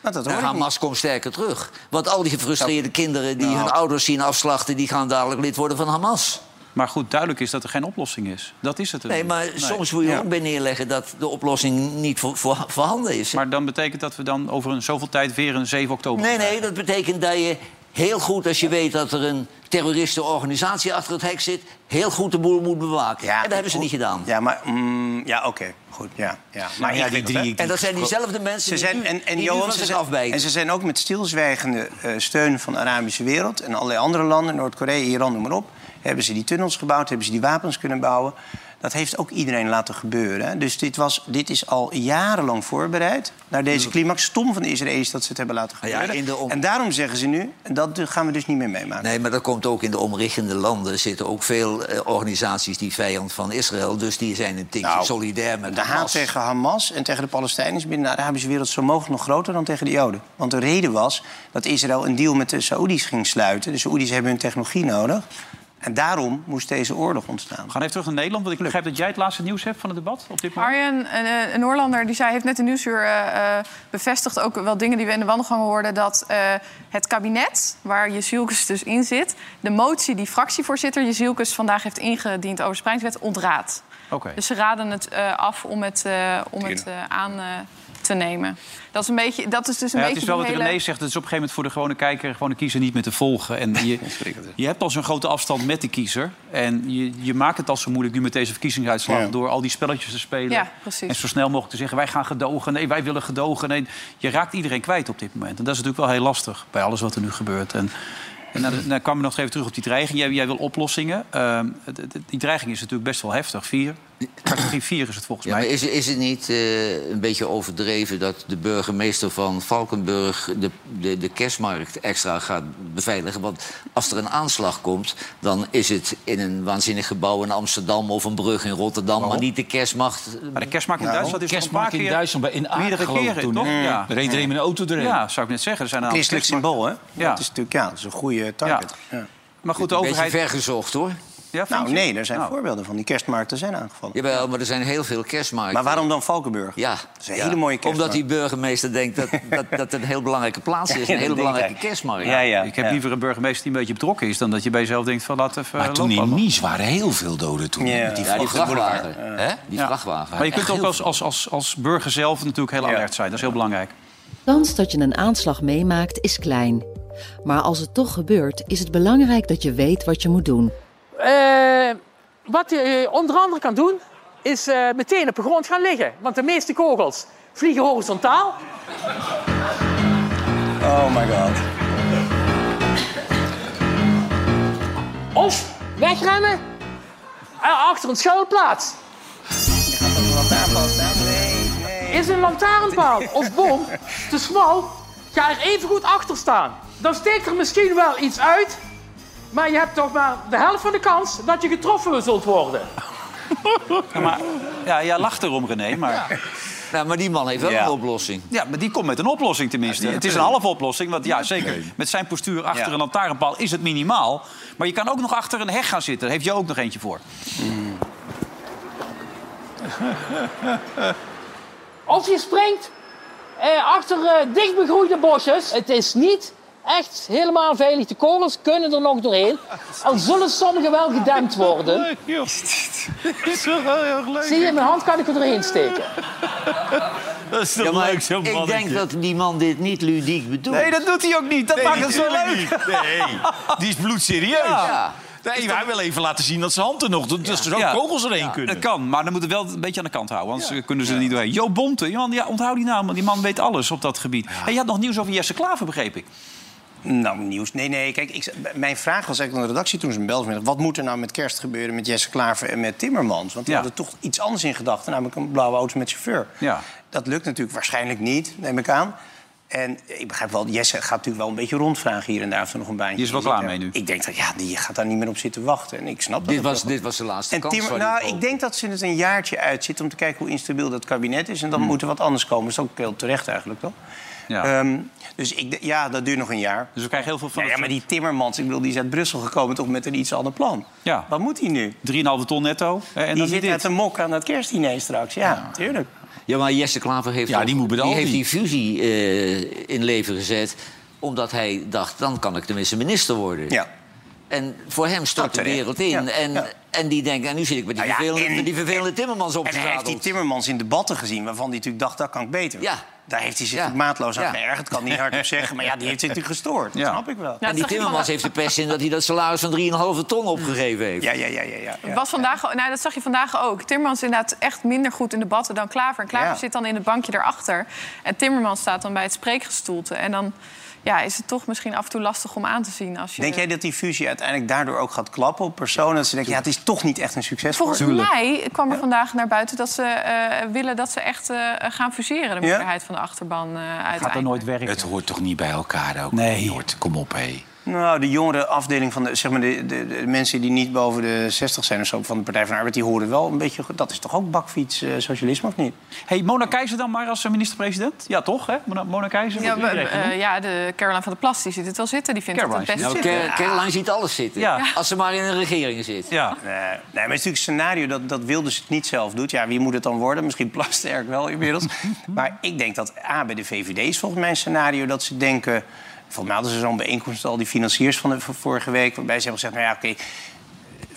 Nou, dat hoor niet. Hamas komt sterker terug. Want al die gefrustreerde kinderen die Nou. hun ouders zien afslachten... die gaan dadelijk lid worden van Hamas. Maar goed, duidelijk is dat er geen oplossing is. Dat is het Nee, maar soms moet je Ja. ook bij neerleggen... dat de oplossing niet voor, voor, voorhanden is. Maar dan betekent dat we dan over een zoveel tijd weer een 7 oktober... Nee, nee, dat betekent dat je heel goed, als je weet dat er een terroristenorganisatie achter het hek zit, heel goed de boel moet bewaken. en dat hebben ze niet gedaan. Ja, maar mm, ja, oké, goed, ja, ja. Maar ja, die drie-? En dat zijn diezelfde mensen Ze die zijn, nu- en, en die Johan, ze zijn, afbijten. en ze zijn ook met stilzwijgende eh, steun van de Arabische wereld en allerlei andere landen, Noord-Korea, Iran, noem maar op, hebben ze die tunnels gebouwd, hebben ze die wapens kunnen bouwen. Dat heeft ook iedereen laten gebeuren. Dus dit, was, dit is al jarenlang voorbereid naar deze climax. Stom van de Israëli's dat ze het hebben laten ja, gebeuren. de om- En daarom zeggen ze nu, en dat gaan we dus niet meer meemaken. Nee, maar dat komt ook in de omliggende landen. zitten ook veel eh, organisaties die vijand van Israël. Dus die zijn een tikje Nou, solidair met De haat Hamas. tegen Hamas en tegen de Palestijnen is binnen de Arabische wereld zo mogelijk nog groter dan tegen de Joden. Want de reden was dat Israël een deal met de Saoedi's ging sluiten. De Saoedi's hebben hun technologie nodig. En daarom moest deze oorlog ontstaan. We gaan even terug naar Nederland, want ik begrijp dat jij het laatste nieuws hebt van het debat op dit moment. Arjen, een, eh, een Noorlander, die zei, heeft net in Nieuwsuur eh, eh, bevestigd... ook wel dingen die we in de wandelgangen hoorden... dat eh, het kabinet, waar Jezielkus dus in zit... de motie die fractievoorzitter Jezielkus vandaag heeft ingediend... over de spreidingswet, ontraadt. Oké. Dus ze raden het eh, af om het, eh, om het aan eh, te nemen. Dat is, een beetje, dat is dus een Ja, het beetje is wel wat hele... René zegt. Het is op een gegeven moment voor de gewone kijker, gewone kiezer niet meer te volgen. En je, je hebt al zo'n grote afstand met de kiezer. En je, je maakt het al zo moeilijk nu met deze verkiezingsuitslag... Ja. door al die spelletjes te spelen. Ja, precies. En zo snel mogelijk te zeggen, wij gaan gedogen. Nee, wij willen gedogen. Nee, je raakt iedereen kwijt op dit moment. En dat is natuurlijk wel heel lastig bij alles wat er nu gebeurt. En, en dan, dan kwam je nog even terug op die dreiging. Jij, jij wil oplossingen. Ehm, die dreiging is natuurlijk best wel heftig. Vier. Categorie 4 is het volgens Ja, mij. maar is, is het niet eh, een beetje overdreven dat de burgemeester van Valkenburg de, de, de kerstmarkt extra gaat beveiligen? Want als er een aanslag komt, dan is het in een waanzinnig gebouw in Amsterdam of een brug in Rotterdam, maar niet de kerstmacht. Maar de kerstmarkt in Nou, Duitsland is nog een kerstmarkt paar in keer... Duitsland, bij- in meerdere keren, toen, toch? Ja. Er reed er een met een auto doorheen. Ja, zou ik net zeggen. Er zijn een Christelijk symbool, hè? Ja. Dat is natuurlijk ja, dat is een goede target. Ja. Maar goed, de Een beetje overheid... vergezocht hoor. Ja, Nou je? nee, er zijn Nou. voorbeelden van. Die kerstmarkten zijn aangevallen. Jawel, maar er zijn heel veel kerstmarkten. Maar waarom dan Valkenburg? Ja, Dat is een hele mooie kerstmarkt. Omdat die burgemeester denkt dat dat, dat het een heel belangrijke plaats is. Ja, een hele belangrijke hij. kerstmarkt. Ja, ja. Ik heb ja. liever een burgemeester die een beetje betrokken is... dan dat je bij jezelf denkt van laat even Maar toen lopen in. Nice waren heel veel doden toen. Ja. Met die Ja, die vrachtwagen. Hè? Die vrachtwagen. Maar je kunt ook als, als, als, als burger zelf natuurlijk heel Ja. alert zijn. Dat is heel belangrijk. kans dat je een aanslag meemaakt is klein. Maar als het toch gebeurt, is het belangrijk dat je weet wat je moet doen. Eh, wat je eh, onder andere kan doen, is eh, meteen op de grond gaan liggen. Want de meeste kogels vliegen horizontaal. Oh my god. Of wegrennen achter een schuilplaats. Is een lantaarnpaal of boom te smal, ga er even goed achter staan. Dan steekt er misschien wel iets uit, maar je hebt toch maar de helft van de kans dat je getroffen zult worden. Ja, maar, ja, jij lacht erom, René, maar... Nou, maar die man heeft wel Ja. een oplossing. Ja, maar die komt met een oplossing tenminste. het is een halve oplossing, want ja, zeker. Met zijn postuur achter Ja. een lantaarnpaal is het minimaal. Maar je kan ook nog achter een heg gaan zitten. Daar heeft je ook nog eentje voor. Of je springt eh, achter eh, dichtbegroeide bosjes. Het is niet echt helemaal veilig. De kogels kunnen er nog doorheen. Al zullen sommige wel gedempt worden. Zie je, mijn hand kan ik er doorheen steken. Dat is toch Ja, leuk, zo'n ik denk dat die man dit niet ludiek bedoelt. Nee, dat doet hij ook niet. Dat maakt het zo leuk. niet. Nee, die is bloedserieus. Ja. Nee, hij wil even laten zien dat zijn hand er nog... dat er zo Ja. kogels erheen kunnen. Dat kan, maar dan moet het wel een beetje aan de kant houden. Anders kunnen ze er niet doorheen. Jo Bonte, man, ja, onthoud die naam. want Die man weet alles op dat gebied. En je had nog nieuws over Jesse Klaver, begreep ik. Nou, nieuws. Nee, nee. Kijk, ik, mijn vraag was eigenlijk aan de redactie toen ze me belden. Wat moet er nou met kerst gebeuren met Jesse Klaver en met Timmermans? Want die Ja. hadden toch iets anders in gedachten, namelijk een blauwe auto met chauffeur. Ja. Dat lukt natuurlijk waarschijnlijk niet, neem ik aan. En ik begrijp wel, Jesse gaat natuurlijk wel een beetje rondvragen hier en daar of er nog een baantje Die is wel klaar mee nu. Ik denk dat ja, die gaat daar niet meer op zitten wachten. En ik snap dat. Dit ook was, dit was de laatste En kans. Nou, ik denk dat ze het een jaartje uitzitten om te kijken hoe instabiel dat kabinet is. En dan moet er wat anders komen. Dat is ook heel terecht eigenlijk, toch? Ja. Ehm, dus ik, ja, dat duurt nog een jaar. Dus we krijgen heel veel van... Ja, ja, maar die Timmermans, ik bedoel, die is uit Brussel gekomen toch met een iets ander plan. Ja. Wat moet hij nu? 3,5 ton netto. hè, En die dan zit dit. met een mok aan dat kerstdiner straks. Ja, tuurlijk. Ja, maar Jesse Klaver heeft, Ja, die moet de heeft die fusie eh, in leven gezet... omdat hij dacht, dan kan ik tenminste minister worden. Ja. En voor hem stort de terecht. wereld in. Ja, En, ja. en die denkt, en nu zit ik met die, Nou ja, vervelende, en- die vervelende Timmermans op En hij heeft die Timmermans in debatten gezien... waarvan hij natuurlijk dacht, dat kan ik beter. Ja. Daar heeft hij zich Ja. maatloos aan Ja. geërgerd. Het kan niet hardop zeggen, maar ja, die heeft zich natuurlijk gestoord. Dat snap ik wel. Ja, en dat die Timmermans van- heeft de pest in dat hij dat salaris van 3,5 ton opgegeven heeft. Ja, ja, ja, ja. ja, vandaag, nou, dat zag je vandaag ook. Timmermans is inderdaad echt minder goed in debatten dan Klaver. En Klaver Ja. zit dan in het bankje daarachter. En Timmermans staat dan bij het spreekgestoelte. En dan ja, is het toch misschien af en toe lastig om aan te zien. Als je Denk jij dat die fusie uiteindelijk daardoor ook gaat klappen op personen? Dat ze denken, ja, het is toch niet echt een succes Volgens mij kwam er vandaag naar buiten dat ze eh, willen dat ze echt eh, gaan fuseren. De Ja? meerderheid van de achterban eh uiteindelijk. Gaat er nooit werken. Het hoort toch niet bij elkaar ook? Nee. Hoort, kom op, hé. Nou, de jongere afdeling van de, zeg maar de, de, de mensen die niet boven de 60 zijn of zo van de Partij van de Arbeid, die horen wel een beetje. Dat is toch ook bakfiets eh, socialisme of niet? hey, Mona Keizer dan maar als minister-president? Ja, toch? Hè? Mona, Mona Keizer? Ja, eh, ja, de Caroline van der Plas die ziet het wel zitten. Die vindt Caroline het het best Nou, zitten. Car- Caroline ziet alles zitten. Ja. Als ze maar in een regering zit. ja. Nee, nee, maar het is natuurlijk een scenario dat, dat Wilders het niet zelf doet. Ja, wie moet het dan worden? Misschien Plasterk wel inmiddels. maar ik denk dat A, bij de VVD is volgens mij een scenario dat ze denken... Volgens mij hadden ze zo'n bijeenkomst al die financiers van, de, vorige week... waarbij ze hebben gezegd, nou ja, oké,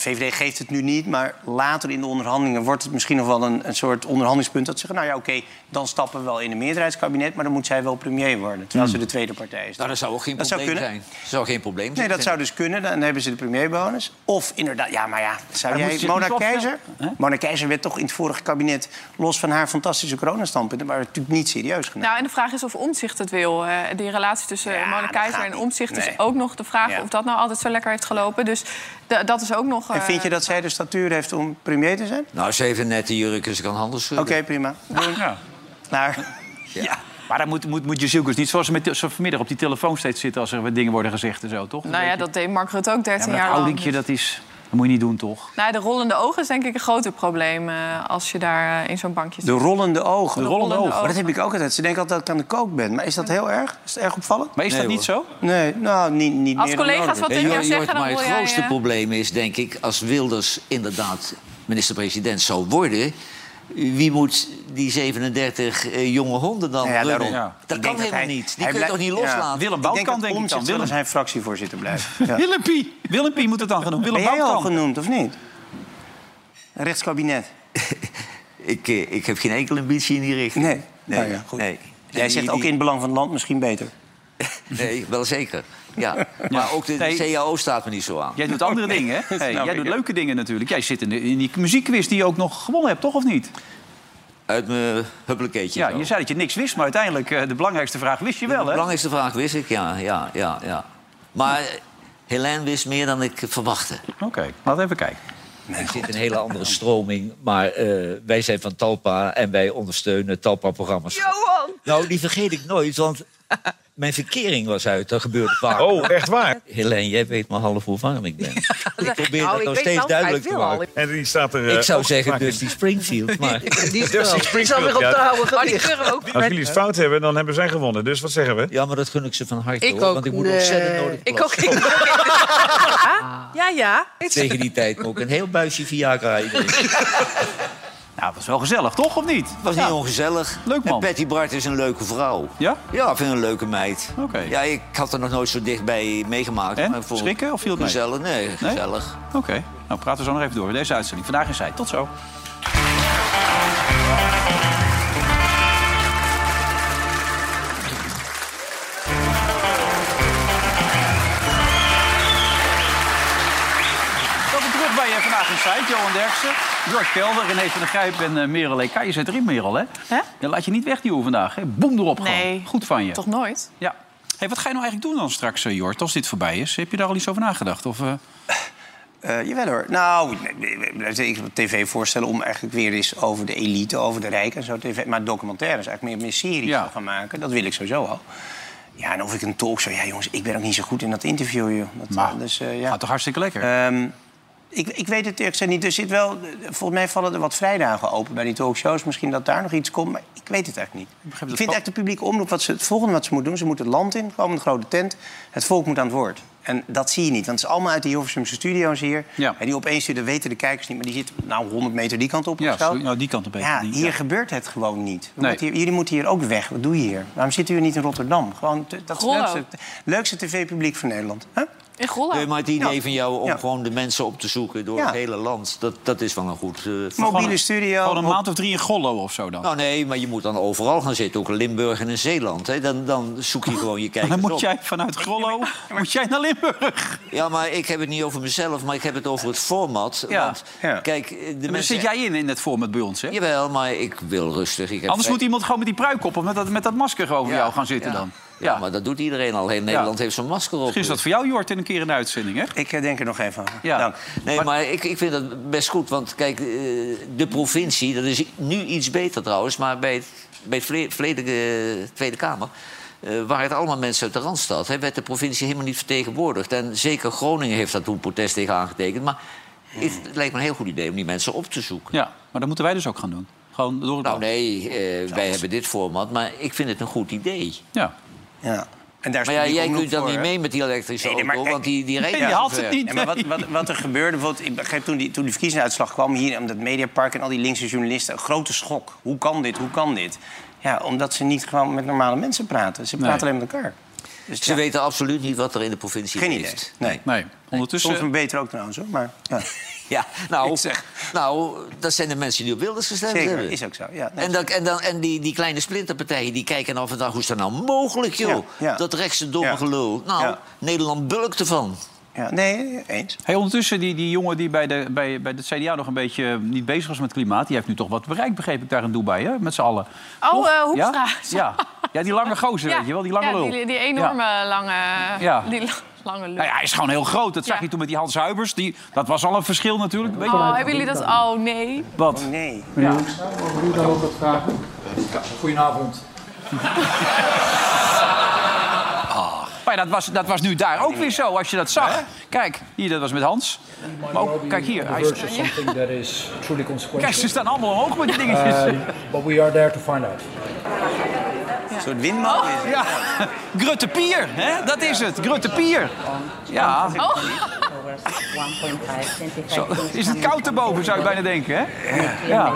VVD geeft het nu niet... maar later in de onderhandelingen wordt het misschien nog wel een, een soort onderhandelingspunt... dat ze zeggen, nou ja, oké, dan stappen we wel in een meerderheidskabinet... maar dan moet zij wel premier worden, terwijl ze de tweede partij is. Nou, dat zou ook geen Dat probleem zijn. Dat zou geen probleem zijn. Nee, dat zou dus kunnen. Dan hebben ze de premierbonus. Of inderdaad, ja, maar ja, zou Maar jij... moet je Mona Keizer? Mona Keizer werd toch in het vorige kabinet... los van haar fantastische coronastandpunten... maar natuurlijk niet serieus genomen. Nou, en de vraag is of Omtzigt het wil. Eh, die relatie tussen Ja, Mona Keizer en Nee. is ook nog de vraag Ja. of dat nou altijd zo lekker heeft gelopen. Dus dat is ook nog. en eh, vind je dat zij de statuur heeft om premier te zijn? Nou, ze heeft een nette jurk en ze kan schudden. Oké, prima. Doen. Ja. Ja. Maar dan moet, moet, moet niet zoals ze met, zo vanmiddag op die telefoon steeds zitten... als er wat dingen worden gezegd en zo, toch? Nou ja, dat deed Mark Rutte ook ja, 13 maar jaar dat lang. dat, is, dat moet je niet doen, toch? Nou, de rollende ogen is denk ik een groter probleem eh, als je daar eh, in zo'n bankje zit. De rollende ogen. De rollende ogen. Maar dat heb ik ook altijd. Ze denken altijd dat ik aan de kook ben. Maar is dat heel erg? Is het erg opvallend? Maar is Nee, dat niet zo? Nee, nou, niet, niet Als meer dan collega's wat tegen Jort, jou zeggen, dan maar het grootste eh, probleem is, denk ik, als Wilders inderdaad minister-president zou worden... Wie moet die 37 eh, jonge honden dan Ja, daarom. Ja. Dat Ik kan denk helemaal hij- niet. Die kun je toch niet ja. loslaten? Willem denk Boutkamp, dat denk ik dan. Willem, zijn fractievoorzitter blijven. Ja. Willempie. Willempie moet het dan genoemd. Willem Ben jij al genoemd, of niet? Een rechtskabinet? Ik, eh, ik heb geen enkele ambitie in die richting. Nee. Nee, Nou ja, goed. nee. Jij zegt die- ook in het belang van het land misschien beter. Nee, wel zeker. Ja. Maar ook de, de Nee. CAO staat me niet zo aan. Jij doet andere dingen, hè? Hey, jij doet leuke dingen natuurlijk. Jij zit in, de, in die muziekquiz die je ook nog gewonnen hebt, toch of niet? Uit mijn huppelekeetje. Ja, zo. je zei dat je niks wist, maar uiteindelijk eh, de belangrijkste vraag wist je wel, De hè? belangrijkste vraag wist ik, ja. ja, ja, ja. Maar Helene wist meer dan ik verwachtte. Oké, laten we even kijken. Er zit een hele andere stroming, maar eh, wij zijn van Talpa en wij ondersteunen Talpa-programma's. Johan! Nou, die vergeet ik nooit, want mijn verkering was uit. Dat gebeurt vaak. Oh, echt waar? Helene, jij weet maar half hoe warm ik ben. ik probeer Nou, dat ik nog steeds duidelijk te maken. En die staat er... eh, Ik zou zeggen. Dusty Springfield, maar... Die Dusty Springfield, ja. Maar die kunnen ook Als jullie het fout hebben, dan hebben zij gewonnen. Dus wat zeggen we? Ja, maar dat gun ik ze van harte, Ik hoor, ook. Want ik moet Nee. ontzettend nodig Ik ook. Ik Ja, ja. Tegen die tijd ook een heel buisje Viagra. Iedereen. Nou, dat was wel gezellig, toch? Of niet? Het was niet ongezellig. Leuk, man. En Betty Bart is een leuke vrouw. Ja? Ja, ik vind een leuke meid. Oké. Ja, ik had er nog nooit zo dichtbij meegemaakt. En? maar Schrikken of viel het mee? Gezellig, nee, gezellig. Oké, nou praten we zo nog even door. Deze uitzending. Vandaag in Zij. Tot zo. Site. Johan Derksen, George Kelder, René van der Grijp en uh, Merel Eka. Je zit erin, Merel, hè? Hè? Je laat je niet wegduwen vandaag, hè? Boem erop gewoon. Nee. Goed van je. Toch nooit? Ja. Hey, wat ga je nou eigenlijk doen dan straks, eh, Jort, als dit voorbij is? Heb je daar al iets over nagedacht? Of, eh, Eh, jawel hoor. Nou, ik heb tv voorstellen om eigenlijk weer eens over de elite, over de rijken en zo. TV, maar documentaires, eigenlijk meer, meer series te gaan maken. Dat wil ik sowieso al. Ja, en of ik een talkshow... Ja, jongens, ik ben ook niet zo goed in dat interview, joh. Dat, Maar, dus, eh, ja. gaat toch hartstikke lekker? Ehm, ik, ik weet het eerlijk gezegd niet. Er zit wel, volgens mij vallen er wat vrijdagen open bij die talkshows. Misschien dat daar nog iets komt, maar ik weet het eigenlijk niet. Ik, vind eigenlijk de publieke omroep wat ze, het volgende wat ze moet doen... ze moeten het land in, gewoon een grote tent. Het volk moet aan het woord. En dat zie je niet, want het is allemaal uit die Hilversumse studio's hier. En die opeens dat weten de kijkers niet, maar die zitten nou 100 meter die kant op ja, of zo. nou, die kant op even. Ja, Die- hier ja. gebeurt het gewoon niet. We Nee. moeten hier- jullie moeten hier ook weg. Wat doe je hier? Waarom zitten jullie niet in Rotterdam? Gewoon, dat is het leukste tv-publiek van Nederland. Huh? In Gollo. Nee, maar het idee Ja. van jou om Ja. gewoon de mensen op te zoeken door Ja. het hele land, dat, dat is wel een goed. eh, Mobiele studio. Gewoon een maand of drie in Gollo of zo dan. Nou nee, maar je moet dan overal gaan zitten, ook in Limburg en in Zeeland. Hè. Dan, dan zoek je gewoon je kijkers dan moet op. jij vanuit Grollo moet jij naar Limburg. Ja, maar ik heb het niet over mezelf, maar ik heb het over het format. Ja. Want, kijk, de Maar mensen... zit jij in, in het format bij ons, hè? Jawel, maar ik wil rustig. Ik heb Anders vrij- moet iemand gewoon met die pruik op of met dat, met dat masker Ja, jou gaan zitten ja. dan. Ja, maar dat doet iedereen al. Heel Nederland heeft zo'n masker op. Misschien is dat voor jou, Jort, in een keer een uitzending, hè? Ik eh, denk er nog even aan. Ja. Dank. Nee, maar, ik, ik vind dat best goed. Want kijk, eh, de provincie, dat is nu iets beter trouwens... maar bij het, bij het verleden Tweede Kamer... eh, waren het allemaal mensen uit de Randstad. Hè, werd de provincie helemaal niet vertegenwoordigd. En zeker Groningen heeft daar toen protest tegen aangetekend. Maar het lijkt me een heel goed idee om die mensen op te zoeken. Ja, maar dat moeten wij dus ook gaan doen. Gewoon door het Nou nee, eh, wij hebben dit format, maar ik vind het een goed idee. Ja. Ja. En daar is Maar ja, jij kunt dan voor, niet hè? mee met die elektrische Nee, nee, maar auto, kijk- want die, die rijdt Ja. niet maar wat, wat, wat er gebeurde, bijvoorbeeld, ik begreep toen die, toen die verkiezingsuitslag kwam hier om dat Mediapark en al die linkse journalisten, een grote schok. Hoe kan dit? Hoe kan dit? Ja, omdat ze niet gewoon met normale mensen praten. Ze praten alleen met elkaar. Dus Ze weten absoluut niet wat er in de provincie Geen leeft. idee. Nee. Nee, ondertussen... Soms beter ook trouwens, hoor. Maar, ja. Ja, nou, nou, dat zijn de mensen die op Wilders gestemd Zeker, hebben. is ook zo. Ja. En, dan, en, dan, en die, die kleine splinterpartijen die kijken af en toe... hoe is dat nou mogelijk, joh? Ja, ja. Dat rechtse domme Ja. gelul. Nou, Ja. Nederland bulkt ervan. Ja, nee, eens. Hey, ondertussen, die, die jongen die bij de, bij, bij de CDA nog een beetje niet bezig was met klimaat... die heeft nu toch wat bereikt, begreep ik, daar in Dubai, hè? Met z'n allen. Oh, eh, Hoekstra. Ja? ja. Ja, die lange gozer, weet je wel, die lange ja, lul. Die, die enorme lange, Ja. die la- lange lul. Nou ja, hij is gewoon heel groot. Dat zag je toen met die Hans Huibers. Die, dat was al een verschil natuurlijk. Weet je Oh, hebben jullie dat? Oh, nee. Wat? nee. Ja. Mogen u dan ook wat vragen? Goedenavond. Maar ja, dat, was, dat was nu daar ook weer zo, als je dat zag. Kijk, hier, dat was met Hans. Maar ook, kijk hier. Hij is, kijk, ze staan allemaal omhoog met die dingetjes. Uh, but we are there to find out. Een soort windmolen is het. Ja, Grutte Pier, hè? dat is het. Grutte Pier. Ja. Zo, is het koud erboven, zou je bijna denken, hè? Ja.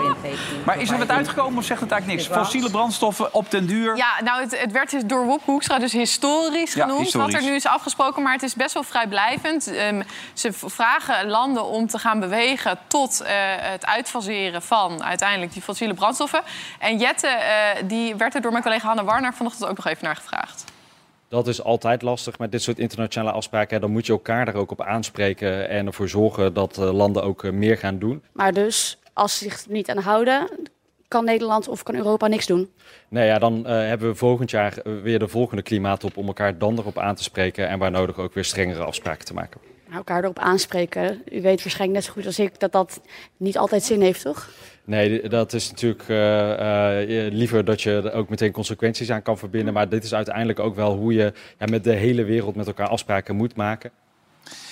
Maar is er wat uitgekomen of zegt het eigenlijk niks? Fossiele brandstoffen op den duur. Ja, nou, het, het werd dus door Wop Hoekstra dus historisch Ja, genoemd. historisch. Wat er nu is afgesproken, maar het is best wel vrijblijvend. Ehm, ze vragen landen om te gaan bewegen tot eh, het uitfaseren van uiteindelijk die fossiele brandstoffen. En Jette, eh, die werd er door mijn collega Hanne Warner vanochtend ook nog even naar gevraagd. Dat is altijd lastig met dit soort internationale afspraken. Dan moet je elkaar daar ook op aanspreken en ervoor zorgen dat eh, landen ook eh, meer gaan doen. Maar dus, als ze zich niet aan houden, kan Nederland of kan Europa niks doen. Nou ja, dan eh, hebben we volgend jaar weer de volgende klimaattop om elkaar dan erop aan te spreken en waar nodig ook weer strengere afspraken te maken. Maar elkaar erop aanspreken. U weet waarschijnlijk net zo goed als ik dat dat niet altijd zin heeft, toch? Nee, dat is natuurlijk eh, eh, liever dat je er ook meteen consequenties aan kan verbinden. Maar dit is uiteindelijk ook wel hoe je ja, met de hele wereld met elkaar afspraken moet maken.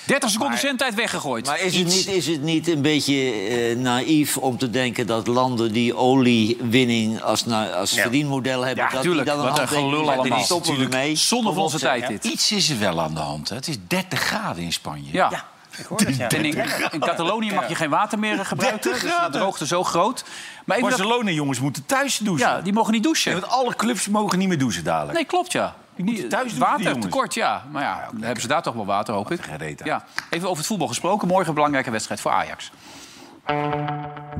30 seconden zendtijd weggegooid. Maar is het, niet, is het niet een beetje eh, naïef om te denken dat landen die oliewinning als, na- als verdienmodel hebben... Ja, dat tuurlijk. die dan een Wat een handtekening allemaal. Stoppen we mee. Zonde van onze tijd dit. Iets is er wel aan de hand. Hè. Het is 30 graden in Spanje. Ja. Ik hoor het, ja. En in, in Catalonië mag je geen water meer eh, gebruiken. 30 Dus de graden. droogte zo groot. Maar even dat- Barcelona jongens moeten thuis douchen. ja, die mogen niet douchen. Ja, want alle clubs mogen niet meer douchen dadelijk. Nee, klopt ja. Niet, thuis douchen, die water tekort, ja. Maar ja, dan hebben ze daar toch wel water, hoop ik. Ja. Even over het voetbal gesproken. Morgen een belangrijke wedstrijd voor Ajax.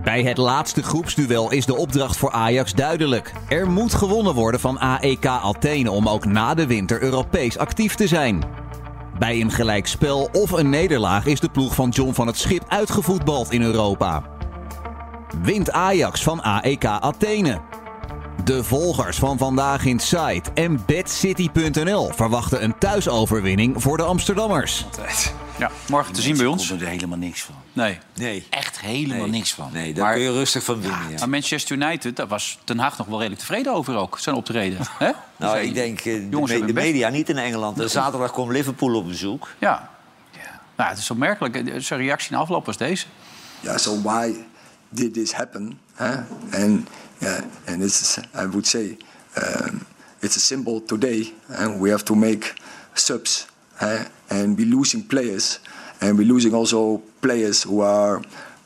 Bij het laatste groepsduel is de opdracht voor Ajax duidelijk. Er moet gewonnen worden van AEK Athene om ook na de winter Europees actief te zijn. Bij een gelijkspel of een nederlaag is de ploeg van John van het Schip uitgevoetbald in Europa. Wint Ajax van AEK Athene? De volgers van Vandaag in Site en BadCity.nl verwachten een thuisoverwinning voor de Amsterdammers. Ja, morgen te zien bij ons. Ik er helemaal niks van. Nee. Nee. Echt helemaal Nee. niks van. Nee, daar kun je rustig van winnen. Ja. Maar Manchester United, daar was Ten Haag nog wel redelijk tevreden over ook. Zijn optreden. Hè? Nou, ik denk eh, de, Jongens de best- media niet in Engeland. En zaterdag komt Liverpool op bezoek. Ja. Nou, het is opmerkelijk. Zijn reactie na afloop was deze. Yeah, so why did this happen? Huh? And yeah, and is, I would say, um, it's a symbol today, and we have to make subs? And we're losing players, and we're losing also players who are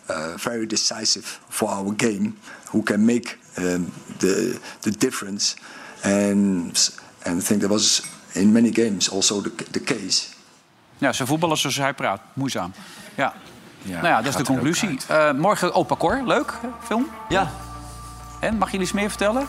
uh, very decisive for our game, who can make um, the the difference, and and I think that was in many games also the, the case. Ja, zijn voetballers zoals hij praat. Moeizaam. Ja. nou ja, dat is de conclusie. Eh, morgen Opa Cor. Leuk, hè, film. Ja. En, mag je iets meer vertellen?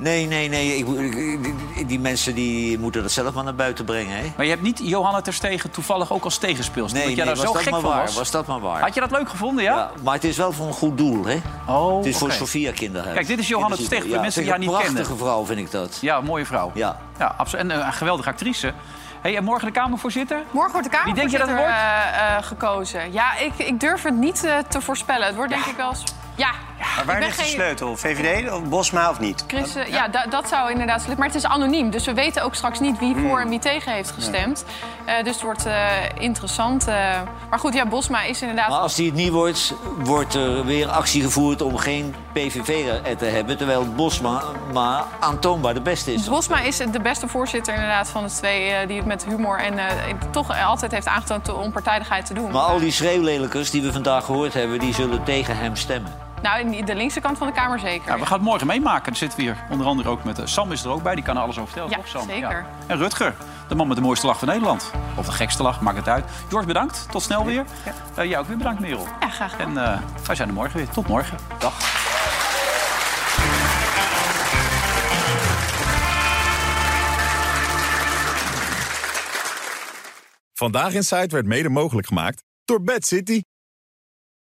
Nee, nee, nee. Ik, ik- die, die mensen die moeten dat zelf maar naar buiten brengen. Hè? Maar je hebt niet Johanna Terstegen toevallig ook als tegenspeelster. Nee, nee, daar was zo dat gek maar van waar. was. Was dat maar waar. Had je dat leuk gevonden, ja? Ja, maar het is wel voor een goed doel, hè? Oh, het is voor. Sofia Kinderhuis. Kijk, dit is Johanna Terstegen, voor Ja, mensen die haar niet een kennen. prachtige vrouw, vind ik dat. Ja, een mooie vrouw. Ja. Ja, absoluut. En eh, een geweldige actrice. Hey, en morgen de Kamervoorzitter? Morgen wordt de Wie denk je dat Kamervoorzitter wordt? eh, eh, gekozen. Ja, ik, ik durf het niet te voorspellen. Het wordt denk ik wel... Ja, Maar waar ligt de geen- sleutel? VVD of Bosma of niet? Chris, eh, ja, da- dat zou inderdaad... Maar het is anoniem, dus we weten ook straks niet wie voor en wie tegen heeft gestemd. Eh, dus het wordt eh, interessant. eh. maar goed, ja, Bosma is inderdaad... Maar als die het niet wordt, wordt er weer actie gevoerd om geen PVV er te hebben. Terwijl Bosma maar aantoonbaar de beste is. Bosma is de beste voorzitter inderdaad van de twee... eh, die het met humor en eh, toch altijd heeft aangetoond de onpartijdigheid te doen. Maar al die schreeuwlelijkers die we vandaag gehoord hebben, die zullen tegen hem stemmen. Nou, in de linkse kant van de Kamer zeker. Ja, we gaan het morgen meemaken. Dan zitten we hier onder andere ook met... eh, Sam is er ook bij, die kan er alles over vertellen, Ja, toch Sam? zeker. En Rutger, de man met de mooiste lach van Nederland. Of de gekste lach, maakt het uit. George, bedankt. Tot snel weer. Eh, jij ook weer bedankt, Merel. Ja, graag gedaan. En eh, wij zijn er morgen weer. Tot morgen. Dag. Vandaag in Site werd mede mogelijk gemaakt door Bad City.